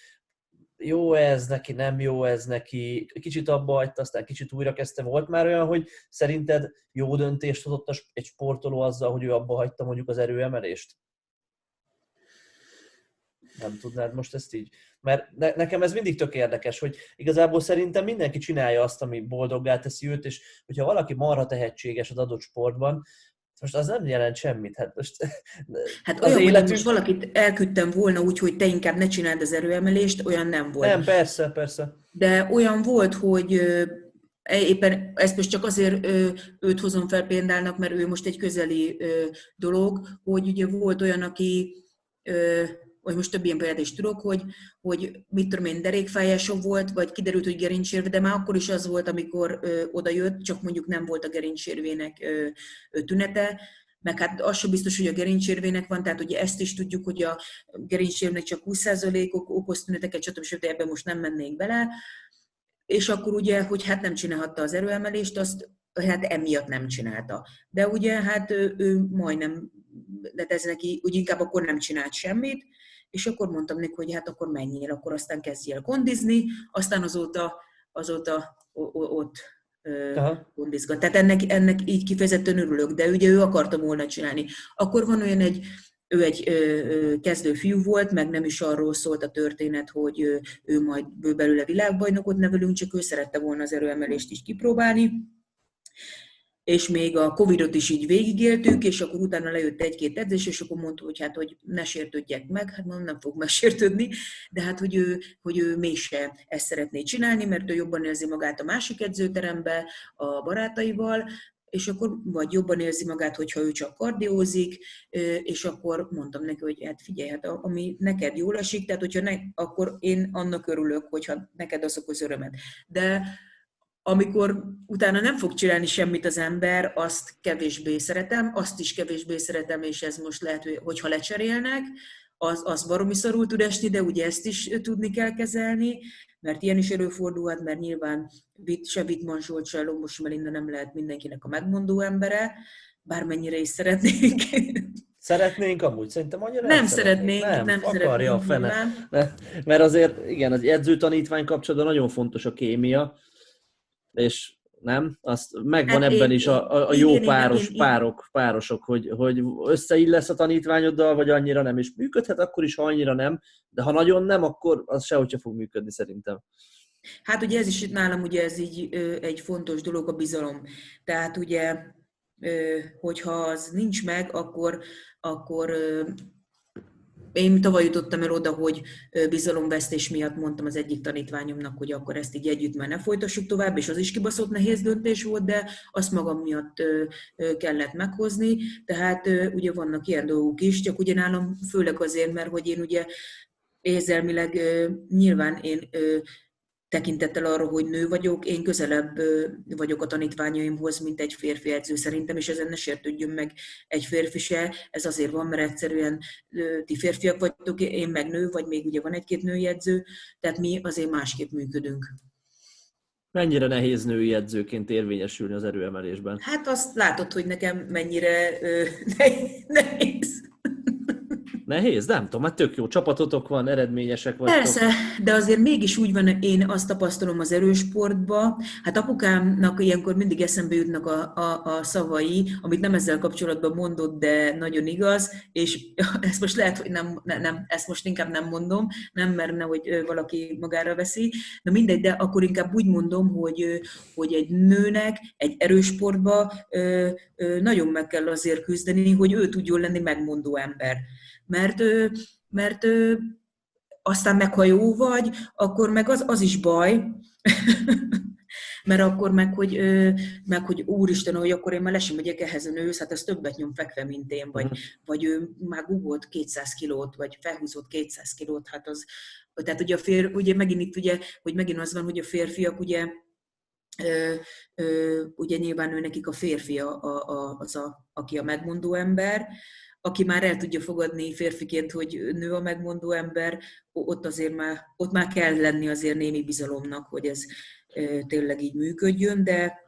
jó ez neki, nem jó ez neki, kicsit abba hagyta, aztán kicsit újra kezdte. Volt már olyan, hogy szerinted jó döntést hozott egy sportoló azzal, hogy ő abba hagyta mondjuk az erőemelést? Nem tudnád most ezt így? Mert ne, nekem ez mindig tök érdekes, hogy igazából szerintem mindenki csinálja azt, ami boldoggá teszi őt, és hogyha valaki marha tehetséges az adott sportban, most az nem jelent semmit. Hát, most, hát olyan, életünk... most valakit elküldtem volna úgy, hogy te inkább ne csináld az erőemelést, olyan nem volt. Nem, persze, persze. De olyan volt, hogy e, éppen ezt most csak azért őt hozom fel példának, mert ő most egy közeli dolog, hogy ugye volt olyan, aki vagy most több ilyen példát is tudok, hogy, hogy mit tudom én, derékfájása volt, vagy kiderült, hogy gerincsérve, de már akkor is az volt, amikor ö, oda jött, csak mondjuk nem volt a gerincsérvének ö, ö, tünete, meg hát az sem biztos, hogy a gerincsérvének van, tehát ugye ezt is tudjuk, hogy a gerincsérvének csak 20%-ok okoz tüneteket, stb. stb. ebben most nem mennék bele. És akkor ugye, hogy hát nem csinálhatta az erőemelést, azt hát emiatt nem csinálta. De ugye hát ő, ő majdnem, de ez neki úgy inkább akkor nem csinált semmit, és akkor mondtam neki, hogy hát akkor menjél, akkor aztán kezdjél kondizni, aztán azóta, azóta ott kondizgat. Tehát ennek, ennek így kifejezetten örülök, de ugye ő akarta volna csinálni. Akkor van olyan egy, ő egy ö, kezdő fiú volt, meg nem is arról szólt a történet, hogy ő, ő majd belőle világbajnokot nevelünk, csak ő szerette volna az erőemelést is kipróbálni és még a Covid-ot is így végigéltük, és akkor utána lejött egy-két edzés, és akkor mondta, hogy hát, hogy ne sértődjek meg, hát mondom, nem fog megsértődni, de hát, hogy ő, hogy ő mégse ezt szeretné csinálni, mert ő jobban érzi magát a másik edzőterembe, a barátaival, és akkor vagy jobban érzi magát, hogyha ő csak kardiózik, és akkor mondtam neki, hogy hát figyelj, hát ami neked jól esik, tehát hogyha ne, akkor én annak örülök, hogyha neked az okoz örömet. De amikor utána nem fog csinálni semmit az ember, azt kevésbé szeretem, azt is kevésbé szeretem, és ez most lehet, hogy ha lecserélnek, az, az baromi szarul tud esni, de ugye ezt is tudni kell kezelni, mert ilyen is előfordulhat, mert nyilván se Wittmann Zsolt, se Lombos Melinda nem lehet mindenkinek a megmondó embere, bármennyire is szeretnénk. Szeretnénk amúgy, szerintem annyira nem, nem szeretnénk. Nem, nem akarja a fene. Mert azért, igen, az edzőtanítvány kapcsolatban nagyon fontos a kémia, és nem? Azt megvan hát ebben én, is a, a, a jó igen, páros, igen, párok, párosok, hogy, hogy összeillesz a tanítványoddal, vagy annyira nem, és működhet akkor is, ha annyira nem, de ha nagyon nem, akkor az sehogy fog működni szerintem. Hát ugye ez is itt nálam ugye ez így egy fontos dolog, a bizalom. Tehát ugye, hogyha az nincs meg, akkor, akkor én tavaly jutottam el oda, hogy bizalomvesztés miatt mondtam az egyik tanítványomnak, hogy akkor ezt így együtt már ne folytassuk tovább, és az is kibaszott nehéz döntés volt, de azt magam miatt kellett meghozni. Tehát ugye vannak ilyen dolgok is, csak ugye nálam főleg azért, mert hogy én ugye érzelmileg nyilván én tekintettel arra, hogy nő vagyok, én közelebb vagyok a tanítványaimhoz, mint egy férfi edző szerintem, és ezen ne sértődjön meg egy férfi se. Ez azért van, mert egyszerűen ti férfiak vagytok, én meg nő, vagy még ugye van egy-két női edző, tehát mi azért másképp működünk. Mennyire nehéz női edzőként érvényesülni az erőemelésben? Hát azt látod, hogy nekem mennyire ö, nehéz. Nehéz? Nem tudom, hát tök jó csapatotok van, eredményesek vagytok. Persze, de azért mégis úgy van, én azt tapasztalom az erősportba, hát apukámnak ilyenkor mindig eszembe jutnak a, a, a szavai, amit nem ezzel kapcsolatban mondott, de nagyon igaz, és ezt most lehet, hogy nem, nem ezt most inkább nem mondom, nem merne, hogy valaki magára veszi, de mindegy, de akkor inkább úgy mondom, hogy, hogy egy nőnek egy erősportba nagyon meg kell azért küzdeni, hogy ő tudjon lenni megmondó ember mert, mert aztán meg ha jó vagy, akkor meg az, az is baj, mert akkor meg, hogy, meg, hogy úristen, hogy akkor én már lesi megyek ehhez a nőhöz, hát ez többet nyom fekve, mint én, vagy, uh-huh. vagy ő már gugolt 200 kilót, vagy felhúzott 200 kilót, hát az, tehát ugye a fér, ugye megint itt ugye, hogy megint az van, hogy a férfiak ugye, ö, ö, ugye nyilván ő nekik a férfi a, a, a, az, a, aki a megmondó ember, aki már el tudja fogadni férfiként, hogy nő a megmondó ember, ott azért már, ott már kell lenni azért némi bizalomnak, hogy ez tényleg így működjön, de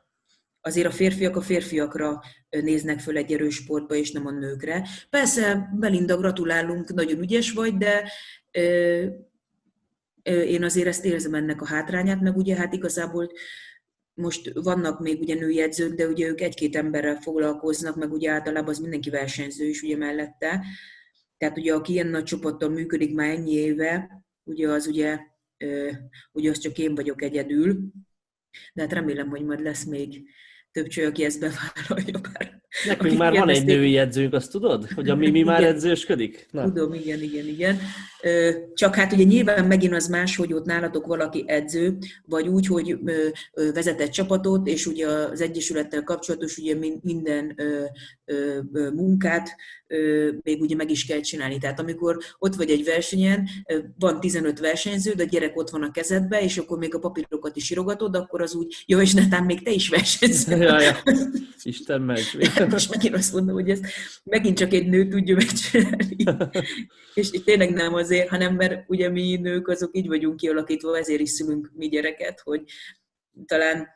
azért a férfiak a férfiakra néznek föl egy erős sportba, és nem a nőkre. Persze, Belinda, gratulálunk, nagyon ügyes vagy, de én azért ezt érzem ennek a hátrányát, meg ugye hát igazából most vannak még ugye női edzők, de ugye ők egy-két emberrel foglalkoznak, meg ugye általában az mindenki versenyző is ugye mellette. Tehát ugye aki ilyen nagy csoporttal működik már ennyi éve, ugye az ugye, ugye az csak én vagyok egyedül, de hát remélem, hogy majd lesz még több cső, aki ezt bevállalja. Bár, Nekünk már van egy női edzőnk, azt tudod? Hogy a Mimi már edzősködik? Na. Tudom, igen, igen, igen. Csak hát ugye nyilván megint az más, hogy ott nálatok valaki edző, vagy úgy, hogy vezetett csapatot, és ugye az Egyesülettel kapcsolatos ugye minden munkát még ugye meg is kell csinálni. Tehát amikor ott vagy egy versenyen, van 15 versenyző, de a gyerek ott van a kezedbe, és akkor még a papírokat is írogatod, akkor az úgy, jó, és netán még te is versenyzel. Ja, ja. Isten meg. Most megint azt mondom, hogy ezt megint csak egy nő tudja megcsinálni. és tényleg nem azért, hanem mert ugye mi nők azok így vagyunk kialakítva, ezért is szülünk mi gyereket, hogy talán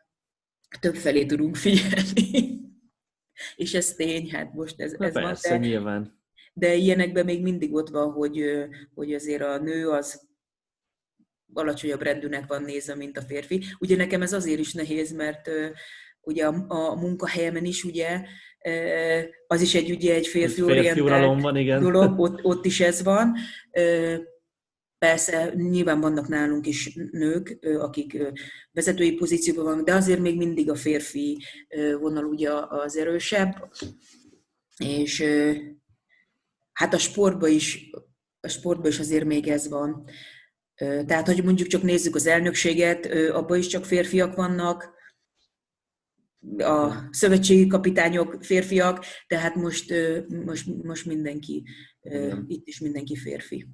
több felé tudunk figyelni. És ez tény, hát most ez, ez persze, van. De, nyilván. De ilyenekben még mindig ott van, hogy, hogy azért a nő az alacsonyabb rendűnek van nézve, mint a férfi. Ugye nekem ez azért is nehéz, mert ugye a, a munkahelyemen is ugye az is egy, ugye egy férfi, férfi van, igen. dolog, ott, ott is ez van. Persze nyilván vannak nálunk is nők, akik vezetői pozícióban vannak, de azért még mindig a férfi vonal ugye az erősebb. És hát a sportban is, a sportban is azért még ez van. Tehát, hogy mondjuk csak nézzük az elnökséget, abban is csak férfiak vannak, a szövetségi kapitányok férfiak, tehát most, most, most mindenki, Igen. itt is mindenki férfi.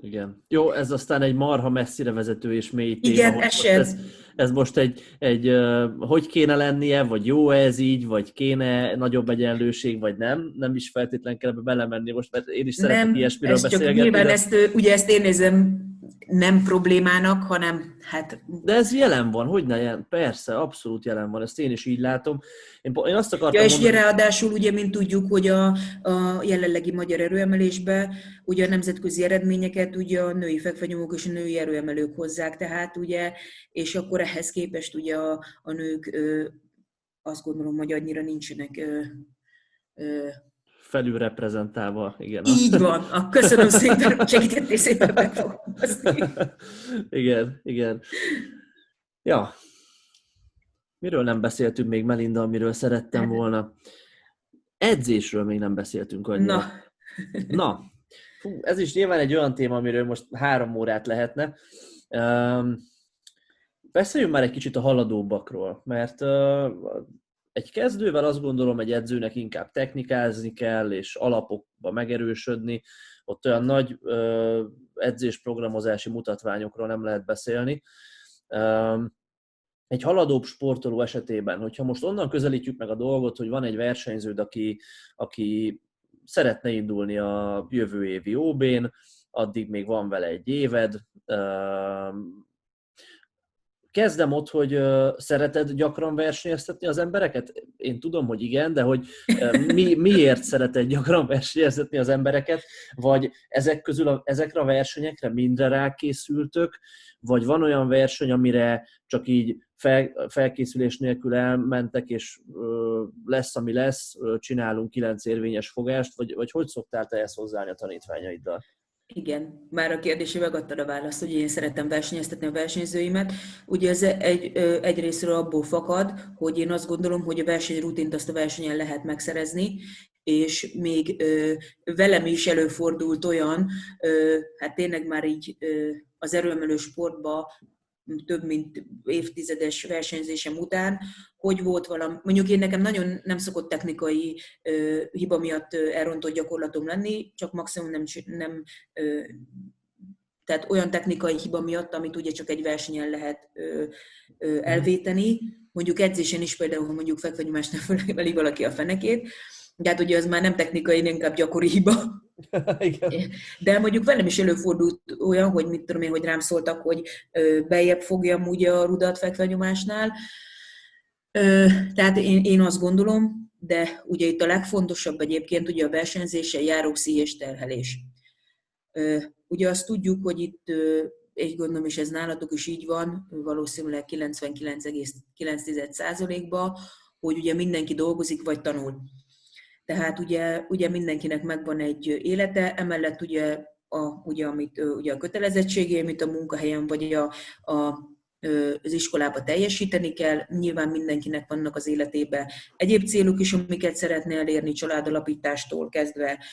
Igen. Jó, ez aztán egy marha messzire vezető és mély téma. Igen, ez, ez most egy, egy hogy kéne lennie, vagy jó ez így, vagy kéne nagyobb egyenlőség, vagy nem. Nem is feltétlenül kell belemenni most, mert én is szeretek nem, ilyesmiről ez beszélgetni. Csak nyilván de... ezt, ugye ezt én nézem nem problémának, hanem hát... De ez jelen van, hogy ne jelen? Persze, abszolút jelen van, ezt én is így látom. Én, én azt akartam ja, és mondani... ráadásul ugye, mint tudjuk, hogy a, a jelenlegi magyar erőemelésbe ugye a nemzetközi eredményeket ugye a női fekvenyomok és a női erőemelők hozzák, tehát ugye, és akkor ehhez képest ugye a, a nők ö, azt gondolom, hogy annyira nincsenek ö, ö, felülreprezentálva, igen. Így van. A, köszönöm szépen, segítettél szépen megfogalmazni. igen, igen. Ja. Miről nem beszéltünk még, Melinda, amiről szerettem volna? Edzésről még nem beszéltünk annyira. Na. Na. Fú, ez is nyilván egy olyan téma, amiről most három órát lehetne. Um, beszéljünk már egy kicsit a haladóbbakról, mert uh, egy kezdővel azt gondolom, egy edzőnek inkább technikázni kell, és alapokba megerősödni. Ott olyan nagy edzésprogramozási mutatványokról nem lehet beszélni. Egy haladóbb sportoló esetében, hogyha most onnan közelítjük meg a dolgot, hogy van egy versenyződ, aki, aki szeretne indulni a jövő évi OB-n, addig még van vele egy éved, kezdem ott, hogy szereted gyakran versenyeztetni az embereket? Én tudom, hogy igen, de hogy mi, miért szereted gyakran versenyeztetni az embereket? Vagy ezek közül a, ezekre a versenyekre mindre rákészültök? Vagy van olyan verseny, amire csak így fel, felkészülés nélkül elmentek, és lesz, ami lesz, csinálunk kilenc érvényes fogást, vagy, vagy hogy szoktál te ezt hozzáállni a tanítványaiddal? Igen, már a kérdésé megadtad a választ, hogy én szeretem versenyeztetni a versenyzőimet. Ugye ez egy, egyrésztről abból fakad, hogy én azt gondolom, hogy a versenyrutint azt a versenyen lehet megszerezni, és még ö, velem is előfordult olyan, ö, hát tényleg már így ö, az erőemelő sportba több mint évtizedes versenyzésem után, hogy volt valami, mondjuk én nekem nagyon nem szokott technikai ö, hiba miatt elrontott gyakorlatom lenni, csak maximum nem, nem ö, tehát olyan technikai hiba miatt, amit ugye csak egy versenyen lehet ö, ö, elvéteni, mondjuk edzésen is például, ha mondjuk fekvenyomásnál fölveli valaki a fenekét, de hát ugye az már nem technikai, inkább gyakori hiba. Igen. De mondjuk velem is előfordult olyan, hogy mit tudom én, hogy rám szóltak, hogy bejebb fogjam ugye a rudat fekvenyomásnál. Tehát én, én azt gondolom, de ugye itt a legfontosabb egyébként ugye a versenyzése járó és terhelés. Ugye azt tudjuk, hogy itt egy gondolom, és ez nálatok is így van, valószínűleg 99,9%-ban, hogy ugye mindenki dolgozik vagy tanul. Tehát ugye, ugye mindenkinek megvan egy élete, emellett ugye, a, ugye, amit, ugye a kötelezettségé, amit a munkahelyen vagy a, a az iskolába teljesíteni kell, nyilván mindenkinek vannak az életében egyéb célok is, amiket szeretne elérni, családalapítástól kezdve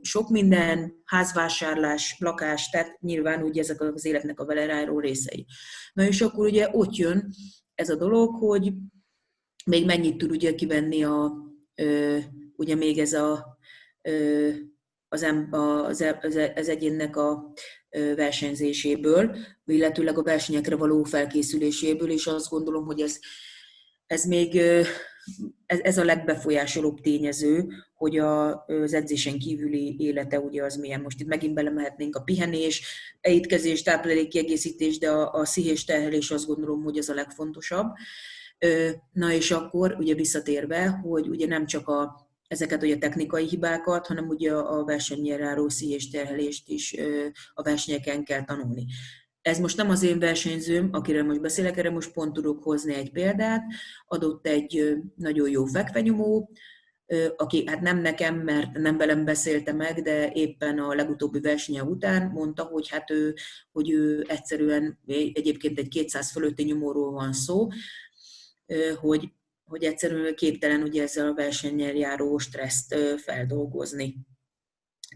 sok minden, házvásárlás, lakás, tehát nyilván ugye ezek az életnek a veleráró részei. Na és akkor ugye ott jön ez a dolog, hogy még mennyit tud ugye kivenni a, ugye még ez a, az, az, az, az egyénnek a versenyzéséből, illetőleg a versenyekre való felkészüléséből, és azt gondolom, hogy ez, ez még ez, ez a legbefolyásolóbb tényező, hogy a, az edzésen kívüli élete ugye az milyen. Most itt megint belemehetnénk a pihenés, étkezés, táplálékkiegészítés, de a, a szihés terhelés azt gondolom, hogy ez a legfontosabb. Na és akkor ugye visszatérve, hogy ugye nem csak a ezeket ugye a technikai hibákat, hanem ugye a versenyjáró és terhelést is a versenyeken kell tanulni. Ez most nem az én versenyzőm, akiről most beszélek, erre most pont tudok hozni egy példát. Adott egy nagyon jó fekvenyomó, aki hát nem nekem, mert nem velem beszélte meg, de éppen a legutóbbi versenye után mondta, hogy hát ő, hogy ő egyszerűen egyébként egy 200 fölötti nyomóról van szó, hogy hogy egyszerűen képtelen ugye ezzel a versennyel járó stresszt feldolgozni.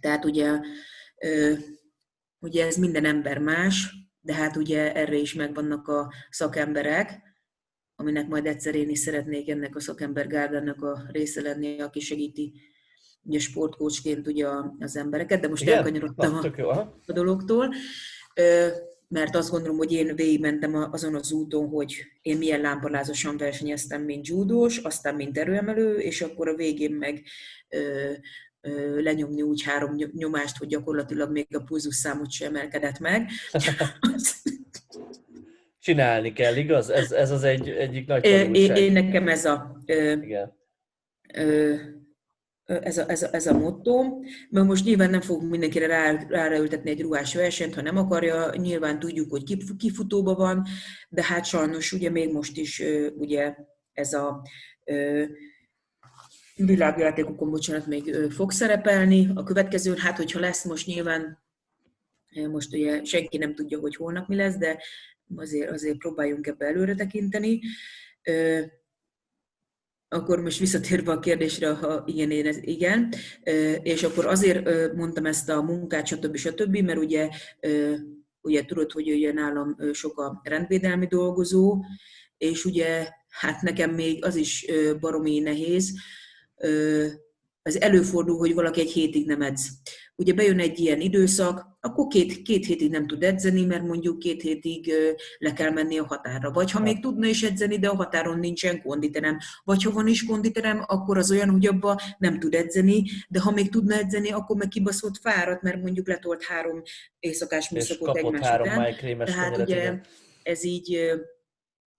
Tehát ugye, ugye ez minden ember más, de hát ugye erre is megvannak a szakemberek, aminek majd egyszer én is szeretnék ennek a szakember gárdának a része lenni, aki segíti ugye sportkócsként ugye az embereket, de most Igen? elkanyarodtam a, a dologtól mert azt gondolom, hogy én végigmentem azon az úton, hogy én milyen lámpalázosan versenyeztem, mint judós, aztán mint erőemelő, és akkor a végén meg ö, ö, lenyomni úgy három nyomást, hogy gyakorlatilag még a pulzus számot sem emelkedett meg. Csinálni kell, igaz? Ez, ez az egy, egyik nagy tanulság. Én, én nekem ez a... Ö, Igen. Ö, ez a, ez a, ez a motto, mert most nyilván nem fogunk mindenkire rá, ráraültetni egy ruhás versenyt, ha nem akarja, nyilván tudjuk, hogy kifutóba van, de hát sajnos ugye még most is ugye ez a világjátékokon, bocsánat, még fog szerepelni. A következő, hát hogyha lesz most nyilván, most ugye senki nem tudja, hogy holnap mi lesz, de azért, azért próbáljunk ebbe előre tekinteni akkor most visszatérve a kérdésre, ha igen, én ez igen, és akkor azért mondtam ezt a munkát, stb. stb., mert ugye, ugye tudod, hogy ugye nálam sok a rendvédelmi dolgozó, és ugye hát nekem még az is baromi nehéz, az előfordul, hogy valaki egy hétig nem edz ugye bejön egy ilyen időszak, akkor két, két hétig nem tud edzeni, mert mondjuk két hétig le kell menni a határra. Vagy ha még tudna is edzeni, de a határon nincsen konditerem. Vagy ha van is konditerem, akkor az olyan, hogy abba nem tud edzeni, de ha még tudna edzeni, akkor meg kibaszott fáradt, mert mondjuk letolt három éjszakás műszakot egymás három után. Tehát ugye ez így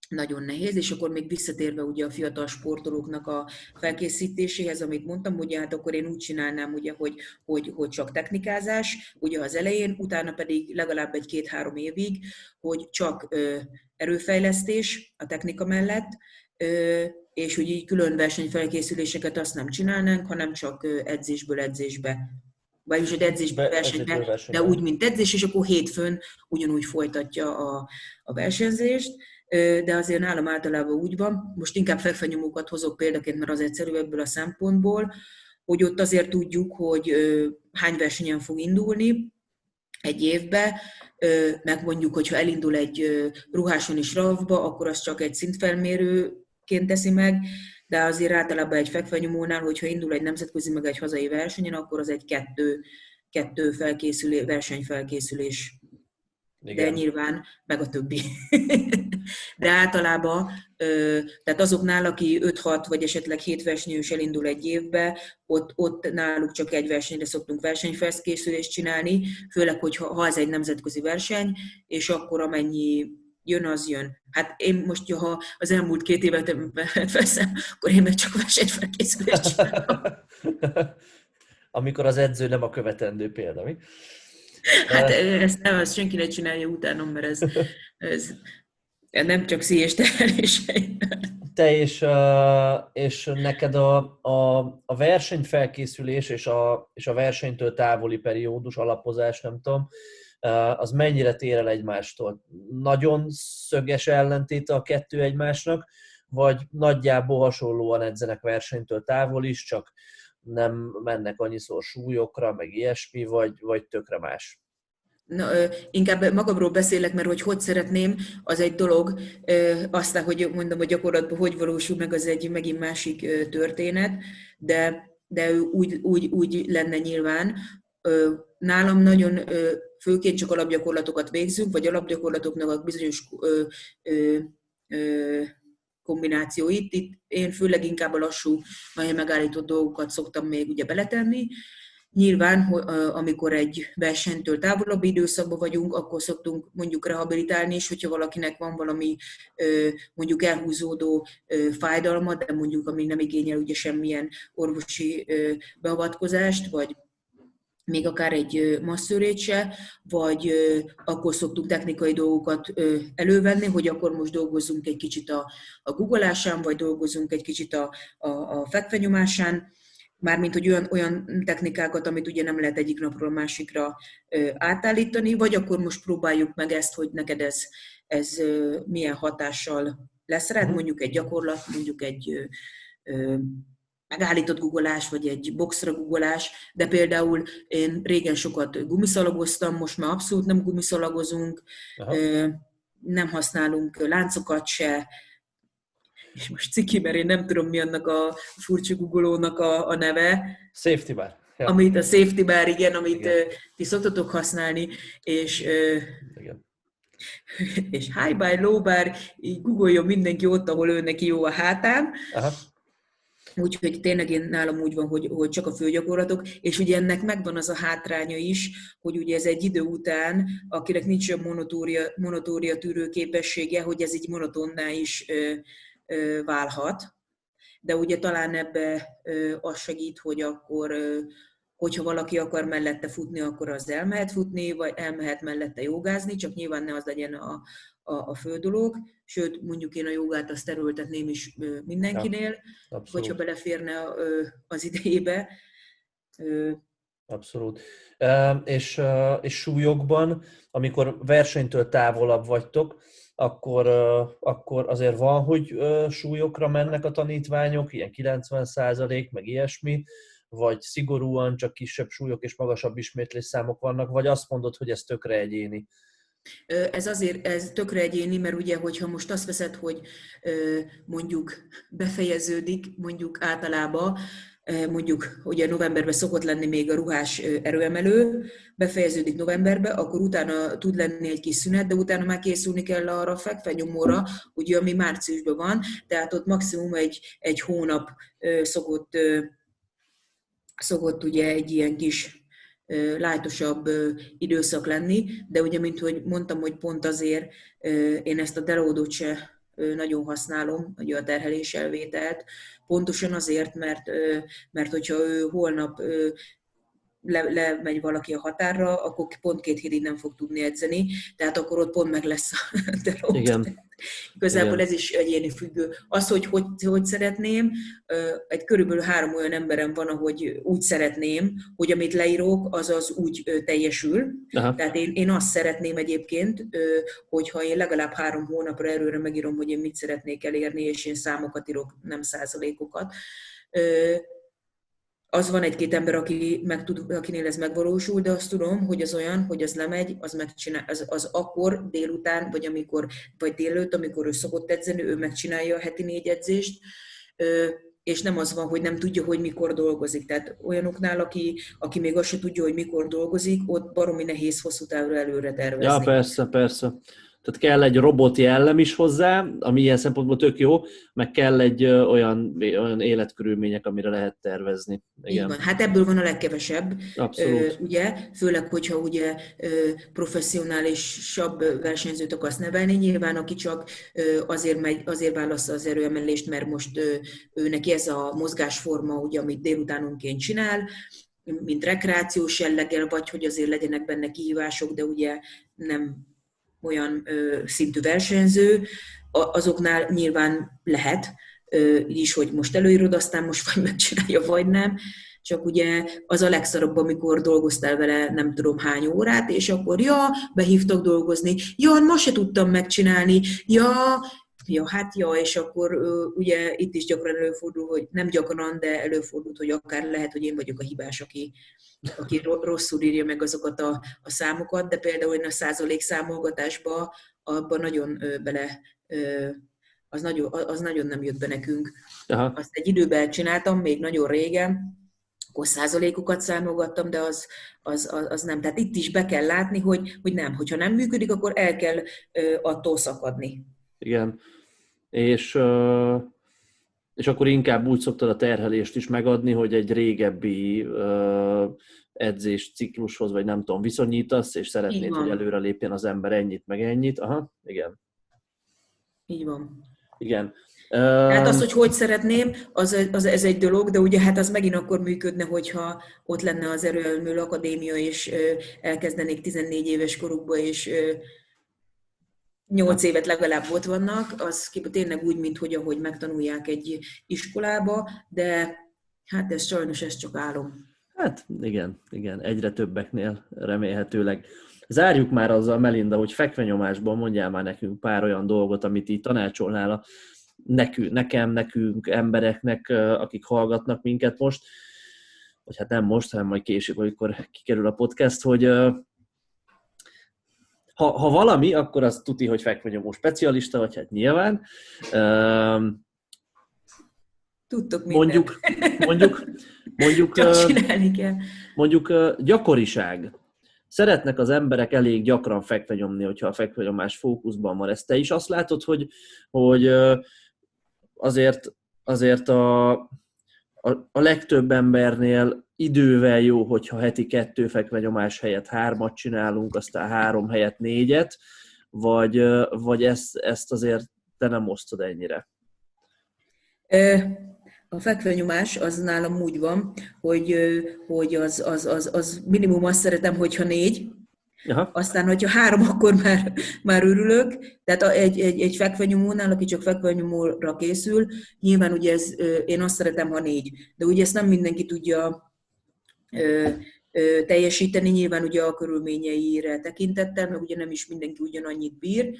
nagyon nehéz, és akkor még visszatérve ugye a fiatal sportolóknak a felkészítéséhez, amit mondtam, ugye hát akkor én úgy csinálnám, ugye, hogy, hogy, hogy csak technikázás, ugye az elején, utána pedig legalább egy két-három évig, hogy csak ö, erőfejlesztés a technika mellett, ö, és hogy így külön versenyfelkészüléseket azt nem csinálnánk, hanem csak edzésből edzésbe. Vagyis egy edzésbe, versenybe, de úgy, mint edzés, és akkor hétfőn ugyanúgy folytatja a, a versenyzést de azért nálam általában úgy van, most inkább felfenyomókat hozok példaként, mert az egyszerű ebből a szempontból, hogy ott azért tudjuk, hogy hány versenyen fog indulni egy évbe, meg mondjuk, hogyha elindul egy ruháson is ravba, akkor az csak egy szintfelmérőként teszi meg, de azért általában egy fekvenyomónál, hogyha indul egy nemzetközi meg egy hazai versenyen, akkor az egy kettő, kettő felkészülés, versenyfelkészülés igen. de nyilván meg a többi. de általában, tehát azoknál, aki 5-6 vagy esetleg 7 versenyős elindul egy évbe, ott, ott náluk csak egy versenyre szoktunk versenyfelkészülést csinálni, főleg, hogy ha ez egy nemzetközi verseny, és akkor amennyi jön, az jön. Hát én most, ha az elmúlt két évet veszem, akkor én meg csak versenyfelkészülést csinálom. Amikor az edző nem a követendő példa, mi? Hát ezt nem, azt senki ne csinálja utána, mert ez, ez nem csak szíjes terhelései. Te és, és neked a, a, a versenyfelkészülés és a, és a versenytől távoli periódus, alapozás, nem tudom, az mennyire tér el egymástól? Nagyon szöges ellentéte a kettő egymásnak, vagy nagyjából hasonlóan edzenek versenytől távol is, csak nem mennek annyiszor súlyokra, meg ilyesmi, vagy, vagy tökre más? Na, inkább magamról beszélek, mert hogy hogy szeretném, az egy dolog, aztán, hogy mondom, hogy gyakorlatban hogy valósul meg, az egy megint másik történet, de, de úgy, úgy, úgy lenne nyilván. Nálam nagyon főként csak alapgyakorlatokat végzünk, vagy alapgyakorlatoknak a bizonyos kombinációit. Itt én főleg inkább a lassú, nagyon megállított dolgokat szoktam még ugye beletenni. Nyilván, amikor egy versenytől távolabb időszakban vagyunk, akkor szoktunk mondjuk rehabilitálni, és hogyha valakinek van valami mondjuk elhúzódó fájdalma, de mondjuk ami nem igényel ugye semmilyen orvosi beavatkozást, vagy még akár egy masszörét se, vagy akkor szoktunk technikai dolgokat elővenni, hogy akkor most dolgozzunk egy kicsit a, a googolásán, vagy dolgozzunk egy kicsit a, a, a fekvenyomásán, mármint hogy olyan, olyan technikákat, amit ugye nem lehet egyik napról a másikra átállítani, vagy akkor most próbáljuk meg ezt, hogy neked ez, ez milyen hatással lesz rád, mhm. mondjuk egy gyakorlat, mondjuk egy megállított googolás, vagy egy boxra googolás, de például én régen sokat gumiszalagoztam, most már abszolút nem gumiszalagozunk, Aha. nem használunk láncokat se, és most ciki, mert én nem tudom, mi annak a furcsa googolónak a, a neve. Safety bar. Ja. Amit a safety bar, igen, amit igen. ti szoktatok használni, és igen. és high bar, low bar, így googoljon mindenki ott, ahol ő neki jó a hátán. Aha Úgyhogy tényleg én nálam úgy van, hogy, hogy csak a főgyakorlatok, és ugye ennek megvan az a hátránya is, hogy ugye ez egy idő után, akinek nincs olyan monotória, monotória tűrő képessége, hogy ez egy monotonná is ö, ö, válhat. De ugye talán ebbe ö, az segít, hogy akkor ö, hogyha valaki akar mellette futni, akkor az elmehet futni, vagy elmehet mellette jogázni, csak nyilván ne az legyen a, a, a fő dolog. Sőt, mondjuk én a jogát azt terültetném is mindenkinél, ja, hogyha beleférne az idejébe. Abszolút. És, és súlyokban, amikor versenytől távolabb vagytok, akkor, akkor azért van, hogy súlyokra mennek a tanítványok, ilyen 90 százalék, meg ilyesmi, vagy szigorúan csak kisebb súlyok és magasabb ismétlés számok vannak, vagy azt mondod, hogy ez tökre egyéni? Ez azért ez tökre egyéni, mert ugye, hogyha most azt veszed, hogy mondjuk befejeződik, mondjuk általában, mondjuk ugye novemberben szokott lenni még a ruhás erőemelő, befejeződik novemberben, akkor utána tud lenni egy kis szünet, de utána már készülni kell arra a fekvenyomóra, ugye, ami márciusban van, tehát ott maximum egy, egy hónap szokott, szokott ugye egy ilyen kis lájtosabb időszak lenni, de ugye, mint hogy mondtam, hogy pont azért én ezt a delódot se nagyon használom ugye a terhelés elvételt, pontosan azért, mert, mert hogyha ő holnap le, lemegy valaki a határra, akkor pont két hétig nem fog tudni edzeni, tehát akkor ott pont meg lesz a telót. Igen. Igazából Igen. ez is egyéni függő. Az, hogy, hogy hogy szeretném, egy körülbelül három olyan emberem van, ahogy úgy szeretném, hogy amit leírok, az az úgy teljesül. Aha. Tehát én, én azt szeretném egyébként, hogyha én legalább három hónapra erőre megírom, hogy én mit szeretnék elérni, és én számokat írok, nem százalékokat az van egy-két ember, aki meg tud, akinél ez megvalósul, de azt tudom, hogy az olyan, hogy az lemegy, az megcsinál, az, az akkor délután, vagy amikor, vagy délőtt, amikor ő szokott edzeni, ő megcsinálja a heti négy edzést, és nem az van, hogy nem tudja, hogy mikor dolgozik. Tehát olyanoknál, aki, aki még azt se tudja, hogy mikor dolgozik, ott baromi nehéz hosszú távra előre tervezni. Ja, persze, persze. Tehát kell egy robot jellem is hozzá, ami ilyen szempontból tök jó, meg kell egy olyan, olyan életkörülmények, amire lehet tervezni. Igen. Így van. Hát ebből van a legkevesebb. Abszolút. Ugye, főleg, hogyha ugye professzionálisabb versenyzőt akarsz nevelni, nyilván aki csak azért, megy, azért válaszza az erőemelést, mert most ő neki ez a mozgásforma, ugye, amit délutánonként csinál, mint rekreációs jelleggel, vagy hogy azért legyenek benne kihívások, de ugye nem olyan ö, szintű versenyző, azoknál nyilván lehet ö, is, hogy most előírod, aztán most vagy megcsinálja, vagy nem. Csak ugye az a legszarabb, amikor dolgoztál vele nem tudom hány órát, és akkor ja, behívtak dolgozni, ja, ma se tudtam megcsinálni, ja, ja, hát ja, és akkor ugye itt is gyakran előfordul, hogy nem gyakran, de előfordul, hogy akár lehet, hogy én vagyok a hibás, aki, aki rosszul írja meg azokat a, a számokat, de például én a százalék számolgatásba abban nagyon bele, az nagyon, az nagyon nem jött be nekünk. Aha. Azt egy időben csináltam, még nagyon régen, akkor százalékokat számolgattam, de az, az, az, az nem. Tehát itt is be kell látni, hogy, hogy nem, hogyha nem működik, akkor el kell attól szakadni. Igen és, és akkor inkább úgy szoktad a terhelést is megadni, hogy egy régebbi edzés ciklushoz, vagy nem tudom, viszonyítasz, és szeretnéd, hogy előre lépjen az ember ennyit, meg ennyit. Aha, igen. Így van. Igen. Hát az, hogy hogy szeretném, az, az, ez egy dolog, de ugye hát az megint akkor működne, hogyha ott lenne az Erőelmű Akadémia, és elkezdenék 14 éves korukba, és nyolc évet legalább ott vannak, az tényleg úgy, mint hogy ahogy megtanulják egy iskolába, de hát ez sajnos ez csak álom. Hát igen, igen, egyre többeknél remélhetőleg. Zárjuk már azzal, Melinda, hogy fekvenyomásban mondjál már nekünk pár olyan dolgot, amit így tanácsolnál a nekünk, nekem, nekünk, embereknek, akik hallgatnak minket most, vagy hát nem most, hanem majd később, amikor kikerül a podcast, hogy ha, ha valami, akkor az tuti, hogy fekvőnyomó specialista, vagy hát nyilván. Um, Tudtok Mondjuk, mondjuk, mondjuk, csinálni kell. mondjuk gyakoriság. Szeretnek az emberek elég gyakran fekve nyomni, hogyha a fekvenyomás fókuszban van. Ezt te is azt látod, hogy, hogy azért, azért a, a, a legtöbb embernél idővel jó, hogyha heti kettő fekvenyomás helyett hármat csinálunk, aztán három helyett négyet, vagy, vagy ezt, ezt azért te nem osztod ennyire? A fekvenyomás az nálam úgy van, hogy, hogy az, az, az, az minimum azt szeretem, hogyha négy, Aha. Aztán, hogyha három, akkor már, már örülök. Tehát egy, egy, egy fekvenyomónál, aki csak fekvenyomóra készül, nyilván ugye ez, én azt szeretem, ha négy. De ugye ezt nem mindenki tudja teljesíteni, nyilván ugye a körülményeire tekintettel, meg ugye nem is mindenki ugyanannyit bír,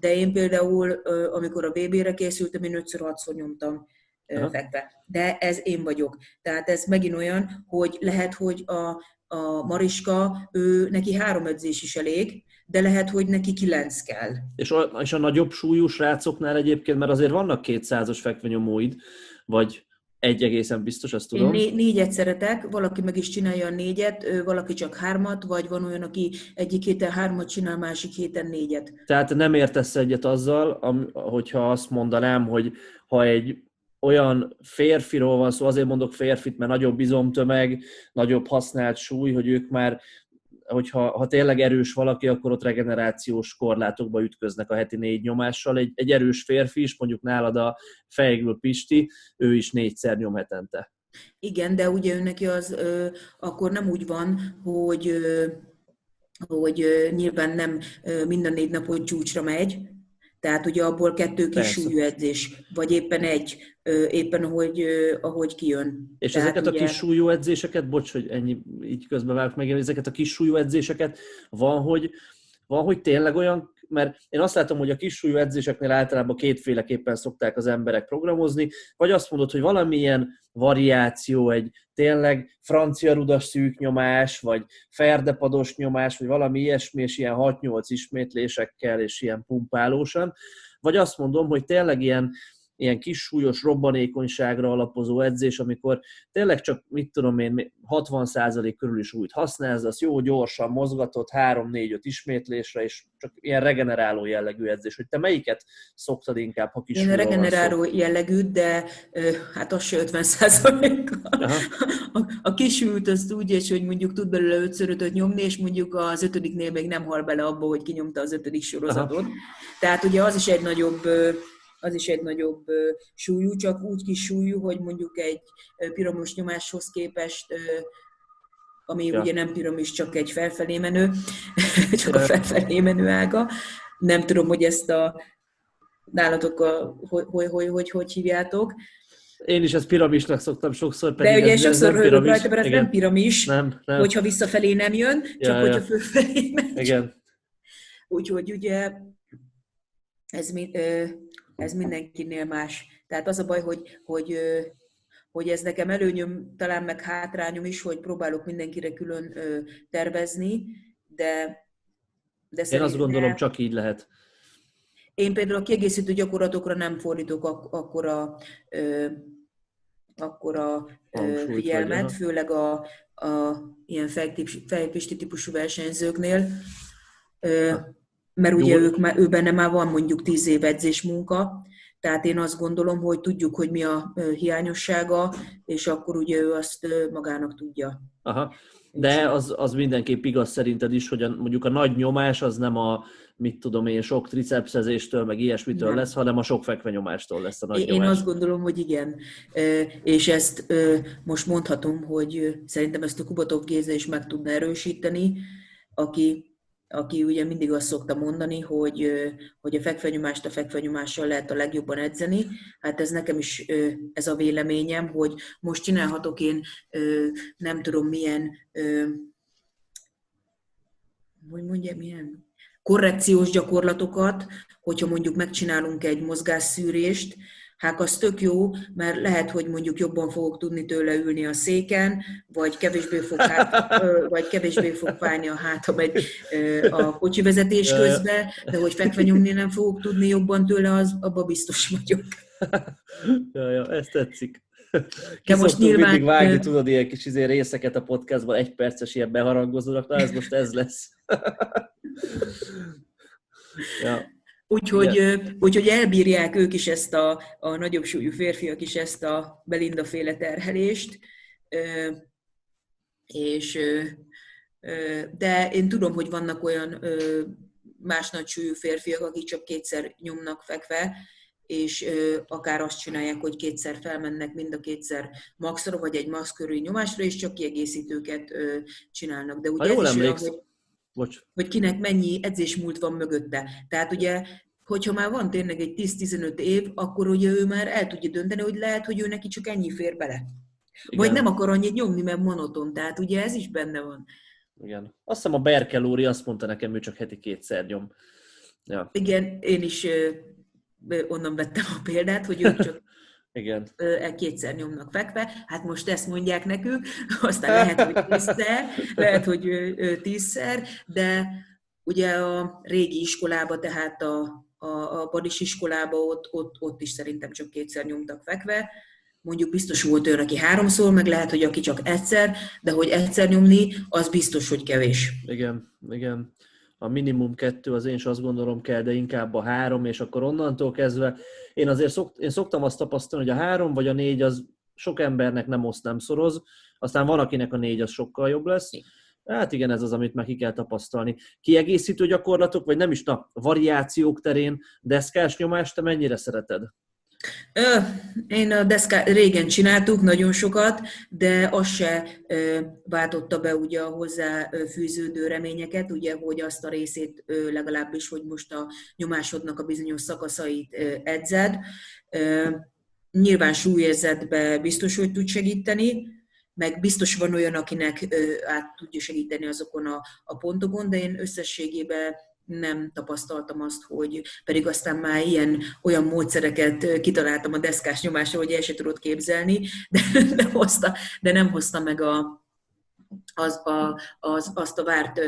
de én például, amikor a VB-re készültem, én 5-6-szor nyomtam Aha. fekve. De ez én vagyok. Tehát ez megint olyan, hogy lehet, hogy a, a Mariska, ő, neki három edzés is elég, de lehet, hogy neki kilenc kell. És a, és a nagyobb súlyú srácoknál egyébként, mert azért vannak kétszázas fekvenyomóid, vagy egy egészen biztos, azt tudom. Én né- négyet szeretek, valaki meg is csinálja a négyet, valaki csak hármat, vagy van olyan, aki egyik héten hármat csinál, másik héten négyet. Tehát nem értesz egyet azzal, hogyha azt mondanám, hogy ha egy olyan férfiról van szó, azért mondok férfit, mert nagyobb bizomtömeg, nagyobb használt súly, hogy ők már hogyha ha tényleg erős valaki, akkor ott regenerációs korlátokba ütköznek a heti négy nyomással. Egy, egy erős férfi is, mondjuk nálad a fejgül Pisti, ő is négyszer nyom hetente. Igen, de ugye ő neki az ö, akkor nem úgy van, hogy ö, hogy ö, nyilván nem ö, minden négy napon csúcsra megy, tehát ugye abból kettő kis súlyedzés, vagy éppen egy, éppen ahogy, ahogy kijön. És Tehát ezeket ugye... a kis súlyú edzéseket, bocs, hogy ennyi így közbevágok meg, ezeket a kis súlyú edzéseket van, hogy, van, hogy tényleg olyan mert én azt látom, hogy a kisúlyú edzéseknél általában kétféleképpen szokták az emberek programozni, vagy azt mondod, hogy valamilyen variáció, egy tényleg francia rudas szűknyomás, vagy ferdepados nyomás, vagy valami ilyesmi, és ilyen 6-8 ismétlésekkel, és ilyen pumpálósan, vagy azt mondom, hogy tényleg ilyen ilyen kis súlyos robbanékonyságra alapozó edzés, amikor tényleg csak, mit tudom én, 60% körül is úgy használsz, az jó gyorsan mozgatott, 3-4-5 ismétlésre, és csak ilyen regeneráló jellegű edzés. Hogy te melyiket szoktad inkább, ha kis Én regeneráló jellegű, de hát az se 50% a, a kisült azt úgy, és hogy mondjuk tud belőle 5 nyomni, és mondjuk az ötödiknél még nem hal bele abba, hogy kinyomta az ötödik sorozatot. Aha. Tehát ugye az is egy nagyobb az is egy nagyobb súlyú, csak úgy kis súlyú, hogy mondjuk egy piramis nyomáshoz képest ami ja. ugye nem piramis, csak egy felfelé menő, csak a felfelé menő ága. Nem tudom, hogy ezt a nálatok a, hogy, hogy, hogy, hogy, hogy hívjátok. Én is ezt piramisnak szoktam sokszor. Pedig De ugye ez, sokszor rögök rajta, mert ez nem piramis, nem, nem. hogyha visszafelé nem jön, csak ja, hogyha ja. fölfelé megy. Igen. Úgyhogy ugye ez, ez mindenkinél más. Tehát az a baj, hogy, hogy, hogy ez nekem előnyöm, talán meg hátrányom is, hogy próbálok mindenkire külön tervezni, de, de Én azt gondolom, csak így lehet. Én például a kiegészítő gyakorlatokra nem fordítok ak- akkora, ö, akkora ö, figyelmet, vagy, főleg a, a ilyen fejpisti típusú versenyzőknél. Ö, mert ugye ők, ő benne már van mondjuk tíz év edzés munka, tehát én azt gondolom, hogy tudjuk, hogy mi a hiányossága, és akkor ugye ő azt magának tudja. Aha. De az, az mindenképp igaz szerinted is, hogy a, mondjuk a nagy nyomás az nem a, mit tudom én, sok tricepszezéstől, meg ilyesmitől nem. lesz, hanem a sok fekvenyomástól lesz a nagy én nyomás. Én azt gondolom, hogy igen. És ezt most mondhatom, hogy szerintem ezt a Kubatov Géza is meg tudna erősíteni, aki aki ugye mindig azt szokta mondani, hogy, hogy a fekvenyomást a fekvenyomással lehet a legjobban edzeni. Hát ez nekem is ez a véleményem, hogy most csinálhatok én nem tudom milyen, hogy mondjam, milyen korrekciós gyakorlatokat, hogyha mondjuk megcsinálunk egy mozgásszűrést, hát az tök jó, mert lehet, hogy mondjuk jobban fogok tudni tőle ülni a széken, vagy kevésbé fog, hát, vagy kevésbé fog fájni a hátam egy, a kocsi vezetés közben, de hogy fekve nyomni nem fogok tudni jobban tőle, az abba biztos vagyok. Ja, ja, ezt tetszik. Ki most nyilván... mindig vágni, tudod, ilyen kis izé részeket a podcastban, egy perces ilyen beharangozónak, na ez most ez lesz. ja. Úgyhogy, úgyhogy elbírják ők is ezt a, a nagyobb súlyú férfiak is ezt a Belinda féle terhelést, és de én tudom, hogy vannak olyan más nagy súlyú férfiak, akik csak kétszer nyomnak fekve, és akár azt csinálják, hogy kétszer felmennek mind a kétszer maxra, vagy egy max körüli nyomásra, és csak kiegészítőket csinálnak. De ugye ha jól ez emléksz, is, hogy Bocs. hogy kinek mennyi edzésmúlt van mögötte. Tehát ugye, hogyha már van tényleg egy 10-15 év, akkor ugye ő már el tudja dönteni, hogy lehet, hogy ő neki csak ennyi fér bele. Igen. Vagy nem akar annyit nyomni, mert monoton. Tehát ugye ez is benne van. Igen. Azt hiszem a Berkel úri azt mondta nekem, ő csak heti kétszer nyom. Ja. Igen, én is onnan vettem a példát, hogy ő csak igen. E kétszer nyomnak fekve, hát most ezt mondják nekünk, aztán lehet, hogy tízszer, lehet, hogy tízszer, de ugye a régi iskolába, tehát a, a, a badis iskolába ott, ott, ott is szerintem csak kétszer nyomtak fekve, mondjuk biztos volt olyan, aki háromszor, meg lehet, hogy aki csak egyszer, de hogy egyszer nyomni, az biztos, hogy kevés. Igen, igen. A minimum kettő az én is azt gondolom kell, de inkább a három, és akkor onnantól kezdve én azért szokt, én szoktam azt tapasztalni, hogy a három vagy a négy az sok embernek nem oszt, nem szoroz, aztán van, akinek a négy az sokkal jobb lesz. Hát igen, ez az, amit meg ki kell tapasztalni. Kiegészítő gyakorlatok, vagy nem is, na, variációk terén deszkás nyomást, te mennyire szereted? Én a deszká, régen csináltuk nagyon sokat, de az se váltotta be ugye a hozzá fűződő reményeket, ugye, hogy azt a részét legalábbis, hogy most a nyomásodnak a bizonyos szakaszait edzed. Nyilván súlyérzetbe biztos, hogy tud segíteni, meg biztos van olyan, akinek át tudja segíteni azokon a, a pontokon, de én összességében nem tapasztaltam azt, hogy pedig aztán már ilyen olyan módszereket kitaláltam a deszkás nyomásra, hogy el se tudod képzelni, de, de, hozta, de nem hozta meg a, az, a, az, azt a várt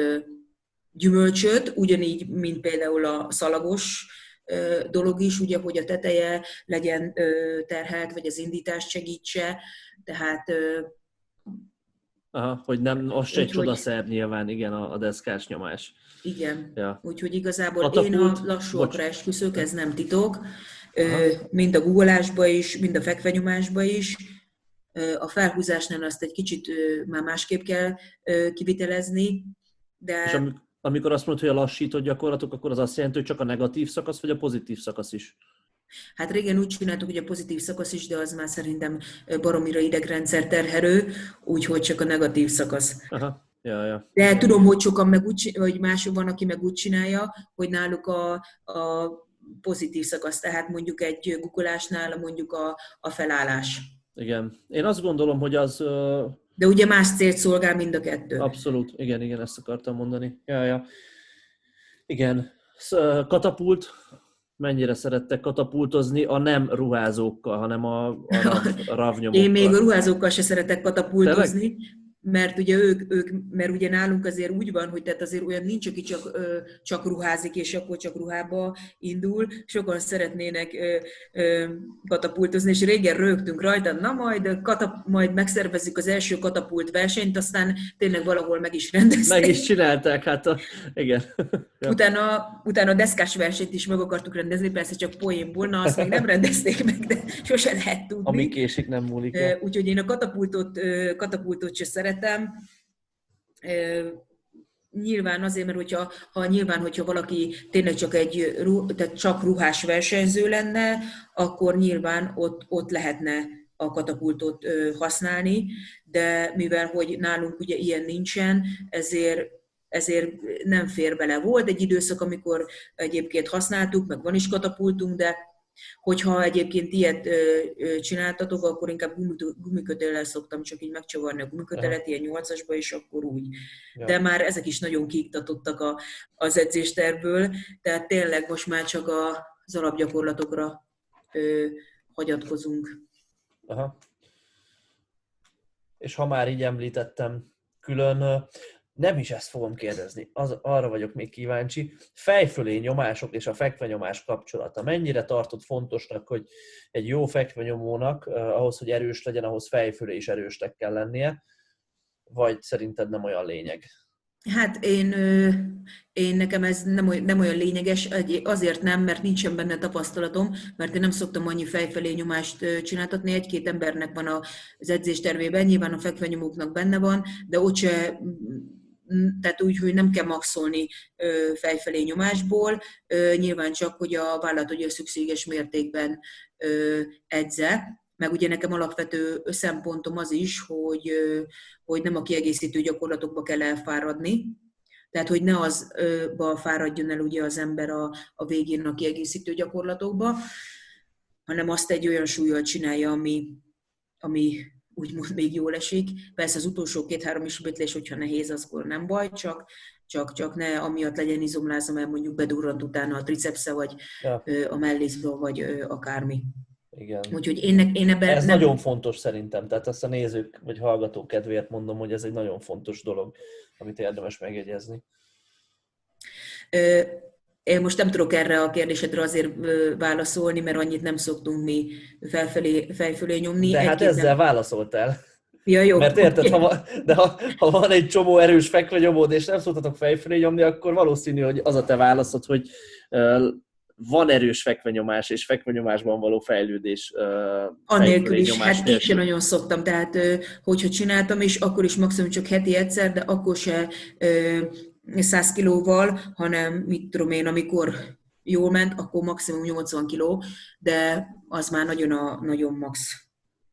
gyümölcsöt, ugyanígy, mint például a szalagos dolog is, ugye, hogy a teteje legyen terhelt, vagy az indítást segítse, tehát Aha, hogy nem, az se egy csodaszer nyilván, igen, a, a deszkás nyomás. Igen. Ja. Úgyhogy igazából Katapult. én a lassúakra esküszök, ez nem titok. Aha. Mind a googolásba is, mind a fekvenyomásba is. A felhúzásnál azt egy kicsit már másképp kell kivitelezni, de... És amikor azt mondod, hogy a lassított gyakorlatok, akkor az azt jelenti, hogy csak a negatív szakasz, vagy a pozitív szakasz is? Hát régen úgy csináltuk, hogy a pozitív szakasz is, de az már szerintem baromira idegrendszer terhelő, úgyhogy csak a negatív szakasz. Aha. Ja, ja. De tudom, hogy sokan meg úgy, vagy mások van, aki meg úgy csinálja, hogy náluk a, a pozitív szakasz, tehát mondjuk egy guggolásnál mondjuk a, a felállás. Igen. Én azt gondolom, hogy az... De ugye más célt szolgál mind a kettő. Abszolút, igen, igen, ezt akartam mondani. Ja, ja. Igen. Katapult, mennyire szerettek katapultozni a nem ruházókkal, hanem a, a, rav, a ravnyomokkal. Én még a ruházókkal se szeretek katapultozni, Tényleg? Mert ugye ők, ők, mert ugye nálunk azért úgy van, hogy tehát azért olyan nincs, aki csak, csak ruházik, és akkor csak ruhába indul. Sokan szeretnének katapultozni, és régen rögtünk rajta, na majd, katap, majd megszervezzük az első katapult versenyt, aztán tényleg valahol meg is rendezték. Meg is csinálták, hát a, igen. utána, utána a deszkás versenyt is meg akartuk rendezni, persze csak poénból, na azt még nem rendezték meg, de sose lehet tudni. Ami késik, nem múlik. Úgyhogy én a katapultot, katapultot se szeretem, szeretem. Nyilván azért, mert hogyha, ha nyilván, hogyha valaki tényleg csak egy tehát csak ruhás versenyző lenne, akkor nyilván ott, ott lehetne a katapultot használni, de mivel hogy nálunk ugye ilyen nincsen, ezért ezért nem fér bele. Volt egy időszak, amikor egyébként használtuk, meg van is katapultunk, de Hogyha egyébként ilyet csináltatok, akkor inkább gumikötellel szoktam csak így megcsavarni a gumikötelet, ilyen nyolcasba, és akkor úgy. Ja. De már ezek is nagyon kiiktatottak a, az edzésterből, tehát tényleg most már csak a, az alapgyakorlatokra ö, hagyatkozunk. Aha. És ha már így említettem, külön nem is ezt fogom kérdezni, az, arra vagyok még kíváncsi. Fejfölé nyomások és a fekvenyomás kapcsolata. Mennyire tartott fontosnak, hogy egy jó fekvenyomónak uh, ahhoz, hogy erős legyen, ahhoz fejfölé is erősnek kell lennie, vagy szerinted nem olyan lényeg? Hát én, én nekem ez nem olyan, nem olyan lényeges, azért nem, mert nincsen benne tapasztalatom, mert én nem szoktam annyi fejfelé nyomást csináltatni, egy-két embernek van az edzéstervében, nyilván a fekvenyomóknak benne van, de ott se tehát úgy, hogy nem kell maxolni fejfelé nyomásból, nyilván csak, hogy a vállalat a szükséges mértékben edze, meg ugye nekem alapvető szempontom az is, hogy, hogy nem a kiegészítő gyakorlatokba kell elfáradni, tehát, hogy ne azba fáradjon el ugye az ember a, a végén a kiegészítő gyakorlatokba, hanem azt egy olyan súlyjal csinálja, ami, ami úgymond még jól esik. Persze az utolsó két-három ismétlés, hogyha nehéz, akkor nem baj, csak, csak, csak ne amiatt legyen izomlázom, mert mondjuk bedurrant utána a tricepsze, vagy ja. a mellészből, vagy akármi. Igen. Úgyhogy én, én ebben Ez nem... nagyon fontos szerintem, tehát ezt a nézők vagy hallgatók kedvéért mondom, hogy ez egy nagyon fontos dolog, amit érdemes megjegyezni. Én most nem tudok erre a kérdésedre azért válaszolni, mert annyit nem szoktunk mi felfelé, fejfölé nyomni. De hát ezzel nem... válaszoltál. Ja, jó. Mert érted, okay. ha, de ha, ha van egy csomó erős fekvenyomód, és nem szoktatok fejfölé nyomni, akkor valószínű, hogy az a te válaszod, hogy van erős fekvenyomás és fekvenyomásban való fejlődés. Annélkül is, hát én sem nagyon szoktam, tehát hogyha csináltam, és akkor is maximum csak heti egyszer, de akkor se 100 kilóval, hanem mit tudom én, amikor jól ment, akkor maximum 80 kiló, de az már nagyon, a, nagyon max.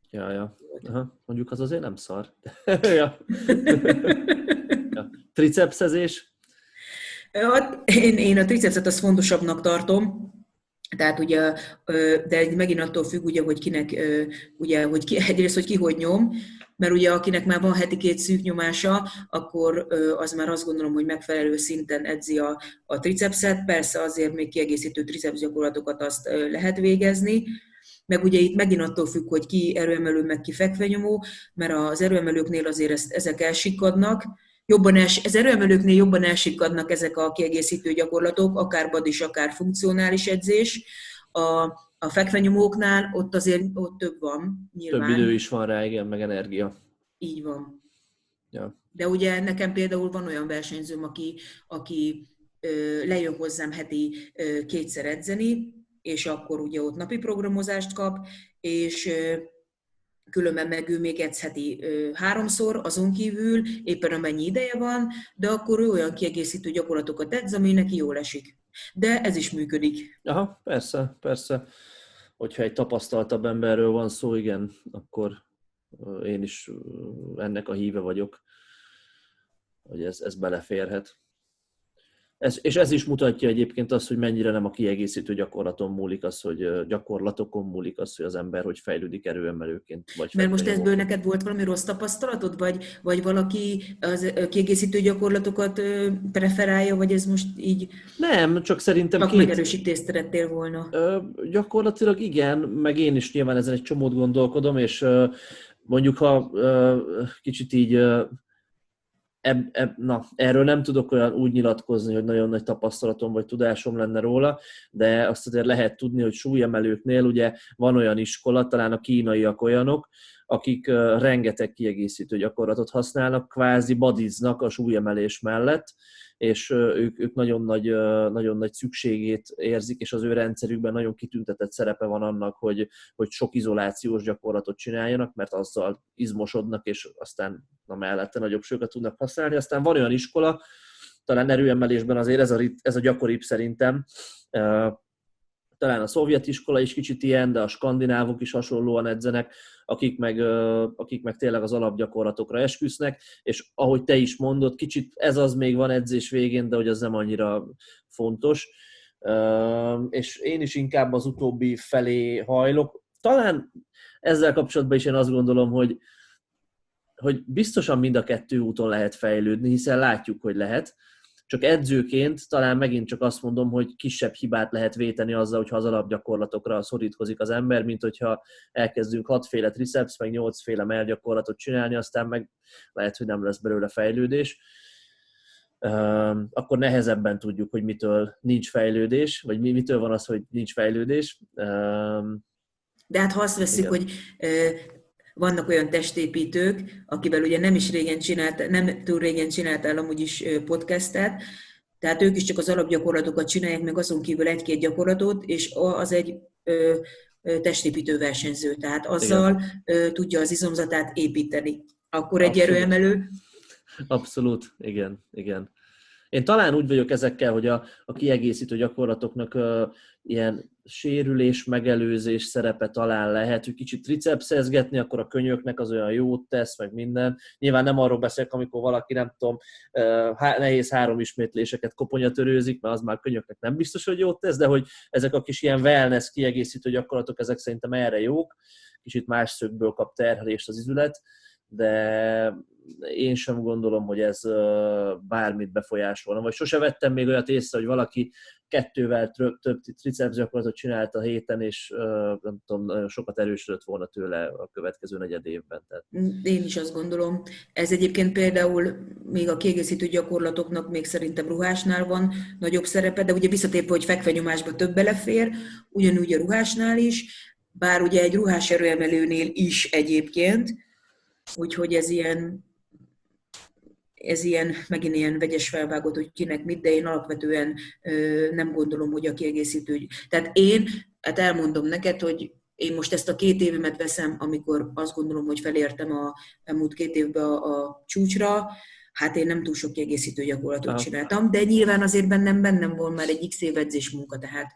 Ja, ja. Aha. Mondjuk az azért nem szar. ja. ja. Tricepszezés? Én, én a tricepset az fontosabbnak tartom, tehát ugye, de megint attól függ, ugye, hogy kinek, ugye, hogy ki, egyrészt, hogy ki hogy nyom, mert ugye akinek már van heti két szűk nyomása, akkor az már azt gondolom, hogy megfelelő szinten edzi a, a tricepset, persze azért még kiegészítő triceps gyakorlatokat azt lehet végezni, meg ugye itt megint attól függ, hogy ki erőemelő, meg ki fekvenyomó, mert az erőemelőknél azért ezt, ezek elsikadnak, jobban els, az erőemelőknél jobban elsikadnak ezek a kiegészítő gyakorlatok, akár bad is, akár funkcionális edzés. A, a fekvenyomóknál ott azért ott több van, nyilván. Több idő is van rá, igen, meg energia. Így van. Ja. De ugye nekem például van olyan versenyzőm, aki, aki ö, lejön hozzám heti ö, kétszer edzeni, és akkor ugye ott napi programozást kap, és ö, különben meg ő még edzheti háromszor, azon kívül éppen amennyi ideje van, de akkor ő olyan kiegészítő gyakorlatokat edz, ami neki jól esik. De ez is működik. Aha, persze, persze. Hogyha egy tapasztaltabb emberről van szó, igen, akkor én is ennek a híve vagyok, hogy ez, ez beleférhet. Ez, és ez is mutatja egyébként azt, hogy mennyire nem a kiegészítő gyakorlaton múlik az, hogy gyakorlatokon múlik az, hogy az ember hogy fejlődik erőemelőként. Vagy Mert most ebből neked volt valami rossz tapasztalatod, vagy, vagy valaki az kiegészítő gyakorlatokat preferálja, vagy ez most így... Nem, csak szerintem... Csak két... megerősítést szerettél volna. Ö, gyakorlatilag igen, meg én is nyilván ezen egy csomót gondolkodom, és ö, mondjuk ha ö, kicsit így eb, eb, na, erről nem tudok olyan úgy nyilatkozni, hogy nagyon nagy tapasztalatom vagy tudásom lenne róla, de azt azért lehet tudni, hogy súlyemelőknél ugye van olyan iskola, talán a kínaiak olyanok, akik rengeteg kiegészítő gyakorlatot használnak, kvázi badiznak a súlyemelés mellett, és ők, ők nagyon, nagy, nagyon nagy szükségét érzik, és az ő rendszerükben nagyon kitüntetett szerepe van annak, hogy, hogy sok izolációs gyakorlatot csináljanak, mert azzal izmosodnak, és aztán na mellette nagyobb sőket tudnak használni. Aztán van olyan iskola, talán erőemelésben azért ez a, ez a gyakoribb szerintem, talán a szovjet iskola is kicsit ilyen, de a skandinávok is hasonlóan edzenek, akik meg, akik meg tényleg az alapgyakorlatokra esküsznek, és ahogy te is mondod, kicsit ez az még van edzés végén, de hogy az nem annyira fontos. És én is inkább az utóbbi felé hajlok. Talán ezzel kapcsolatban is én azt gondolom, hogy, hogy biztosan mind a kettő úton lehet fejlődni, hiszen látjuk, hogy lehet, csak edzőként talán megint csak azt mondom, hogy kisebb hibát lehet véteni azzal, hogyha az alapgyakorlatokra szorítkozik az ember, mint hogyha elkezdünk hatféle triceps, meg nyolcféle melgyakorlatot csinálni, aztán meg lehet, hogy nem lesz belőle fejlődés. Akkor nehezebben tudjuk, hogy mitől nincs fejlődés, vagy mitől van az, hogy nincs fejlődés. De hát ha azt veszük, Igen. hogy vannak olyan testépítők, akivel ugye nem is régen csinált, nem túl régen csináltál amúgy is podcastet, tehát ők is csak az alapgyakorlatokat csinálják, meg azon kívül egy-két gyakorlatot, és az egy ö, testépítő versenyző, tehát azzal ö, tudja az izomzatát építeni. Akkor egy Abszolút. erőemelő. Abszolút, igen, igen. Én talán úgy vagyok ezekkel, hogy a, a kiegészítő gyakorlatoknak uh, ilyen sérülés, megelőzés szerepe talán lehet, hogy kicsit tricepszezgetni, akkor a könyöknek az olyan jót tesz, meg minden. Nyilván nem arról beszélek, amikor valaki, nem tudom, nehéz három ismétléseket koponyatörőzik, mert az már könyöknek nem biztos, hogy jót tesz, de hogy ezek a kis ilyen wellness kiegészítő gyakorlatok, ezek szerintem erre jók, kicsit más szögből kap terhelést az izület, de én sem gondolom, hogy ez bármit befolyásolna. Vagy sose vettem még olyat észre, hogy valaki kettővel több, több triceps gyakorlatot csinált a héten, és nem tudom, sokat erősödött volna tőle a következő negyed évben. Tehát. Én is azt gondolom. Ez egyébként például még a kiegészítő gyakorlatoknak még szerintem ruhásnál van nagyobb szerepe, de ugye visszatérve, hogy fekvenyomásba több belefér, ugyanúgy a ruhásnál is, bár ugye egy ruhás erőemelőnél is egyébként, úgyhogy ez ilyen ez ilyen, megint ilyen vegyes felvágott, hogy kinek mit, de én alapvetően nem gondolom, hogy a kiegészítő. Tehát én, hát elmondom neked, hogy én most ezt a két évemet veszem, amikor azt gondolom, hogy felértem a elmúlt két évben a, a csúcsra, hát én nem túl sok kiegészítő gyakorlatot ah. csináltam, de nyilván azért bennem bennem van már egy x év edzés munka, tehát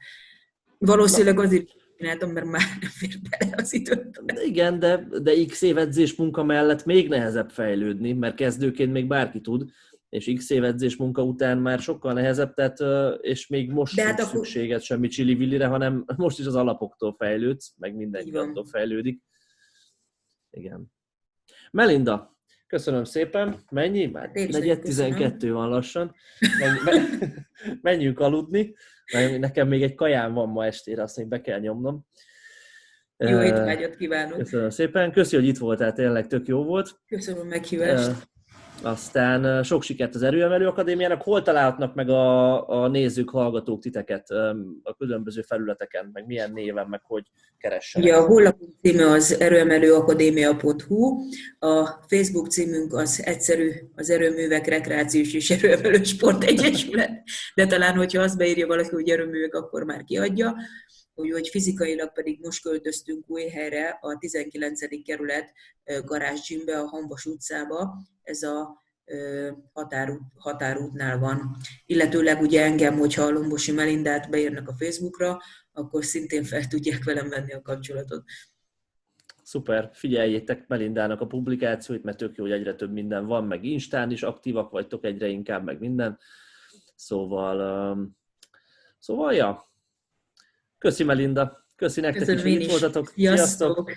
valószínűleg azért csináltam, mert már nem fér bele az időt. De igen, de, de x év edzés munka mellett még nehezebb fejlődni, mert kezdőként még bárki tud, és x év edzés munka után már sokkal nehezebb, tehát, és még most sem hát akkor... szükséged semmi csili hanem most is az alapoktól fejlődsz, meg mindenki attól fejlődik. Igen. Melinda, köszönöm szépen. Mennyi? Már negyed 12 van lassan. Menj, menjünk aludni. Nekem még egy kajám van ma estére, azt még be kell nyomnom. Jó étvágyat kívánok! Köszönöm szépen, köszi, hogy itt voltál, tényleg tök jó volt. Köszönöm a meghívást. Aztán sok sikert az Erőemelő Akadémiának. Hol találhatnak meg a, a nézők, hallgatók titeket a különböző felületeken, meg milyen néven, meg hogy keressenek? Ja, a honlapunk címe az erőemelőakadémia.hu, a Facebook címünk az egyszerű, az Erőművek Rekreációs és Erőemelő Sport Egyesület, de talán, hogyha azt beírja valaki, hogy erőművek, akkor már kiadja úgyhogy fizikailag pedig most költöztünk új helyre, a 19. kerület garázsgyimbe, a Hanvas utcába, ez a határút, határútnál van. Illetőleg ugye engem, hogyha a Lombosi Melindát beírnak a Facebookra, akkor szintén fel tudják velem venni a kapcsolatot. Szuper, figyeljétek Melindának a publikációit, mert tök jó, hogy egyre több minden van, meg Instán is aktívak vagytok egyre inkább, meg minden. Szóval, um, szóval ja, Köszi Melinda, köszi nektek Köszönöm is, hogy itt voltatok. Sziasztok! Sziasztok.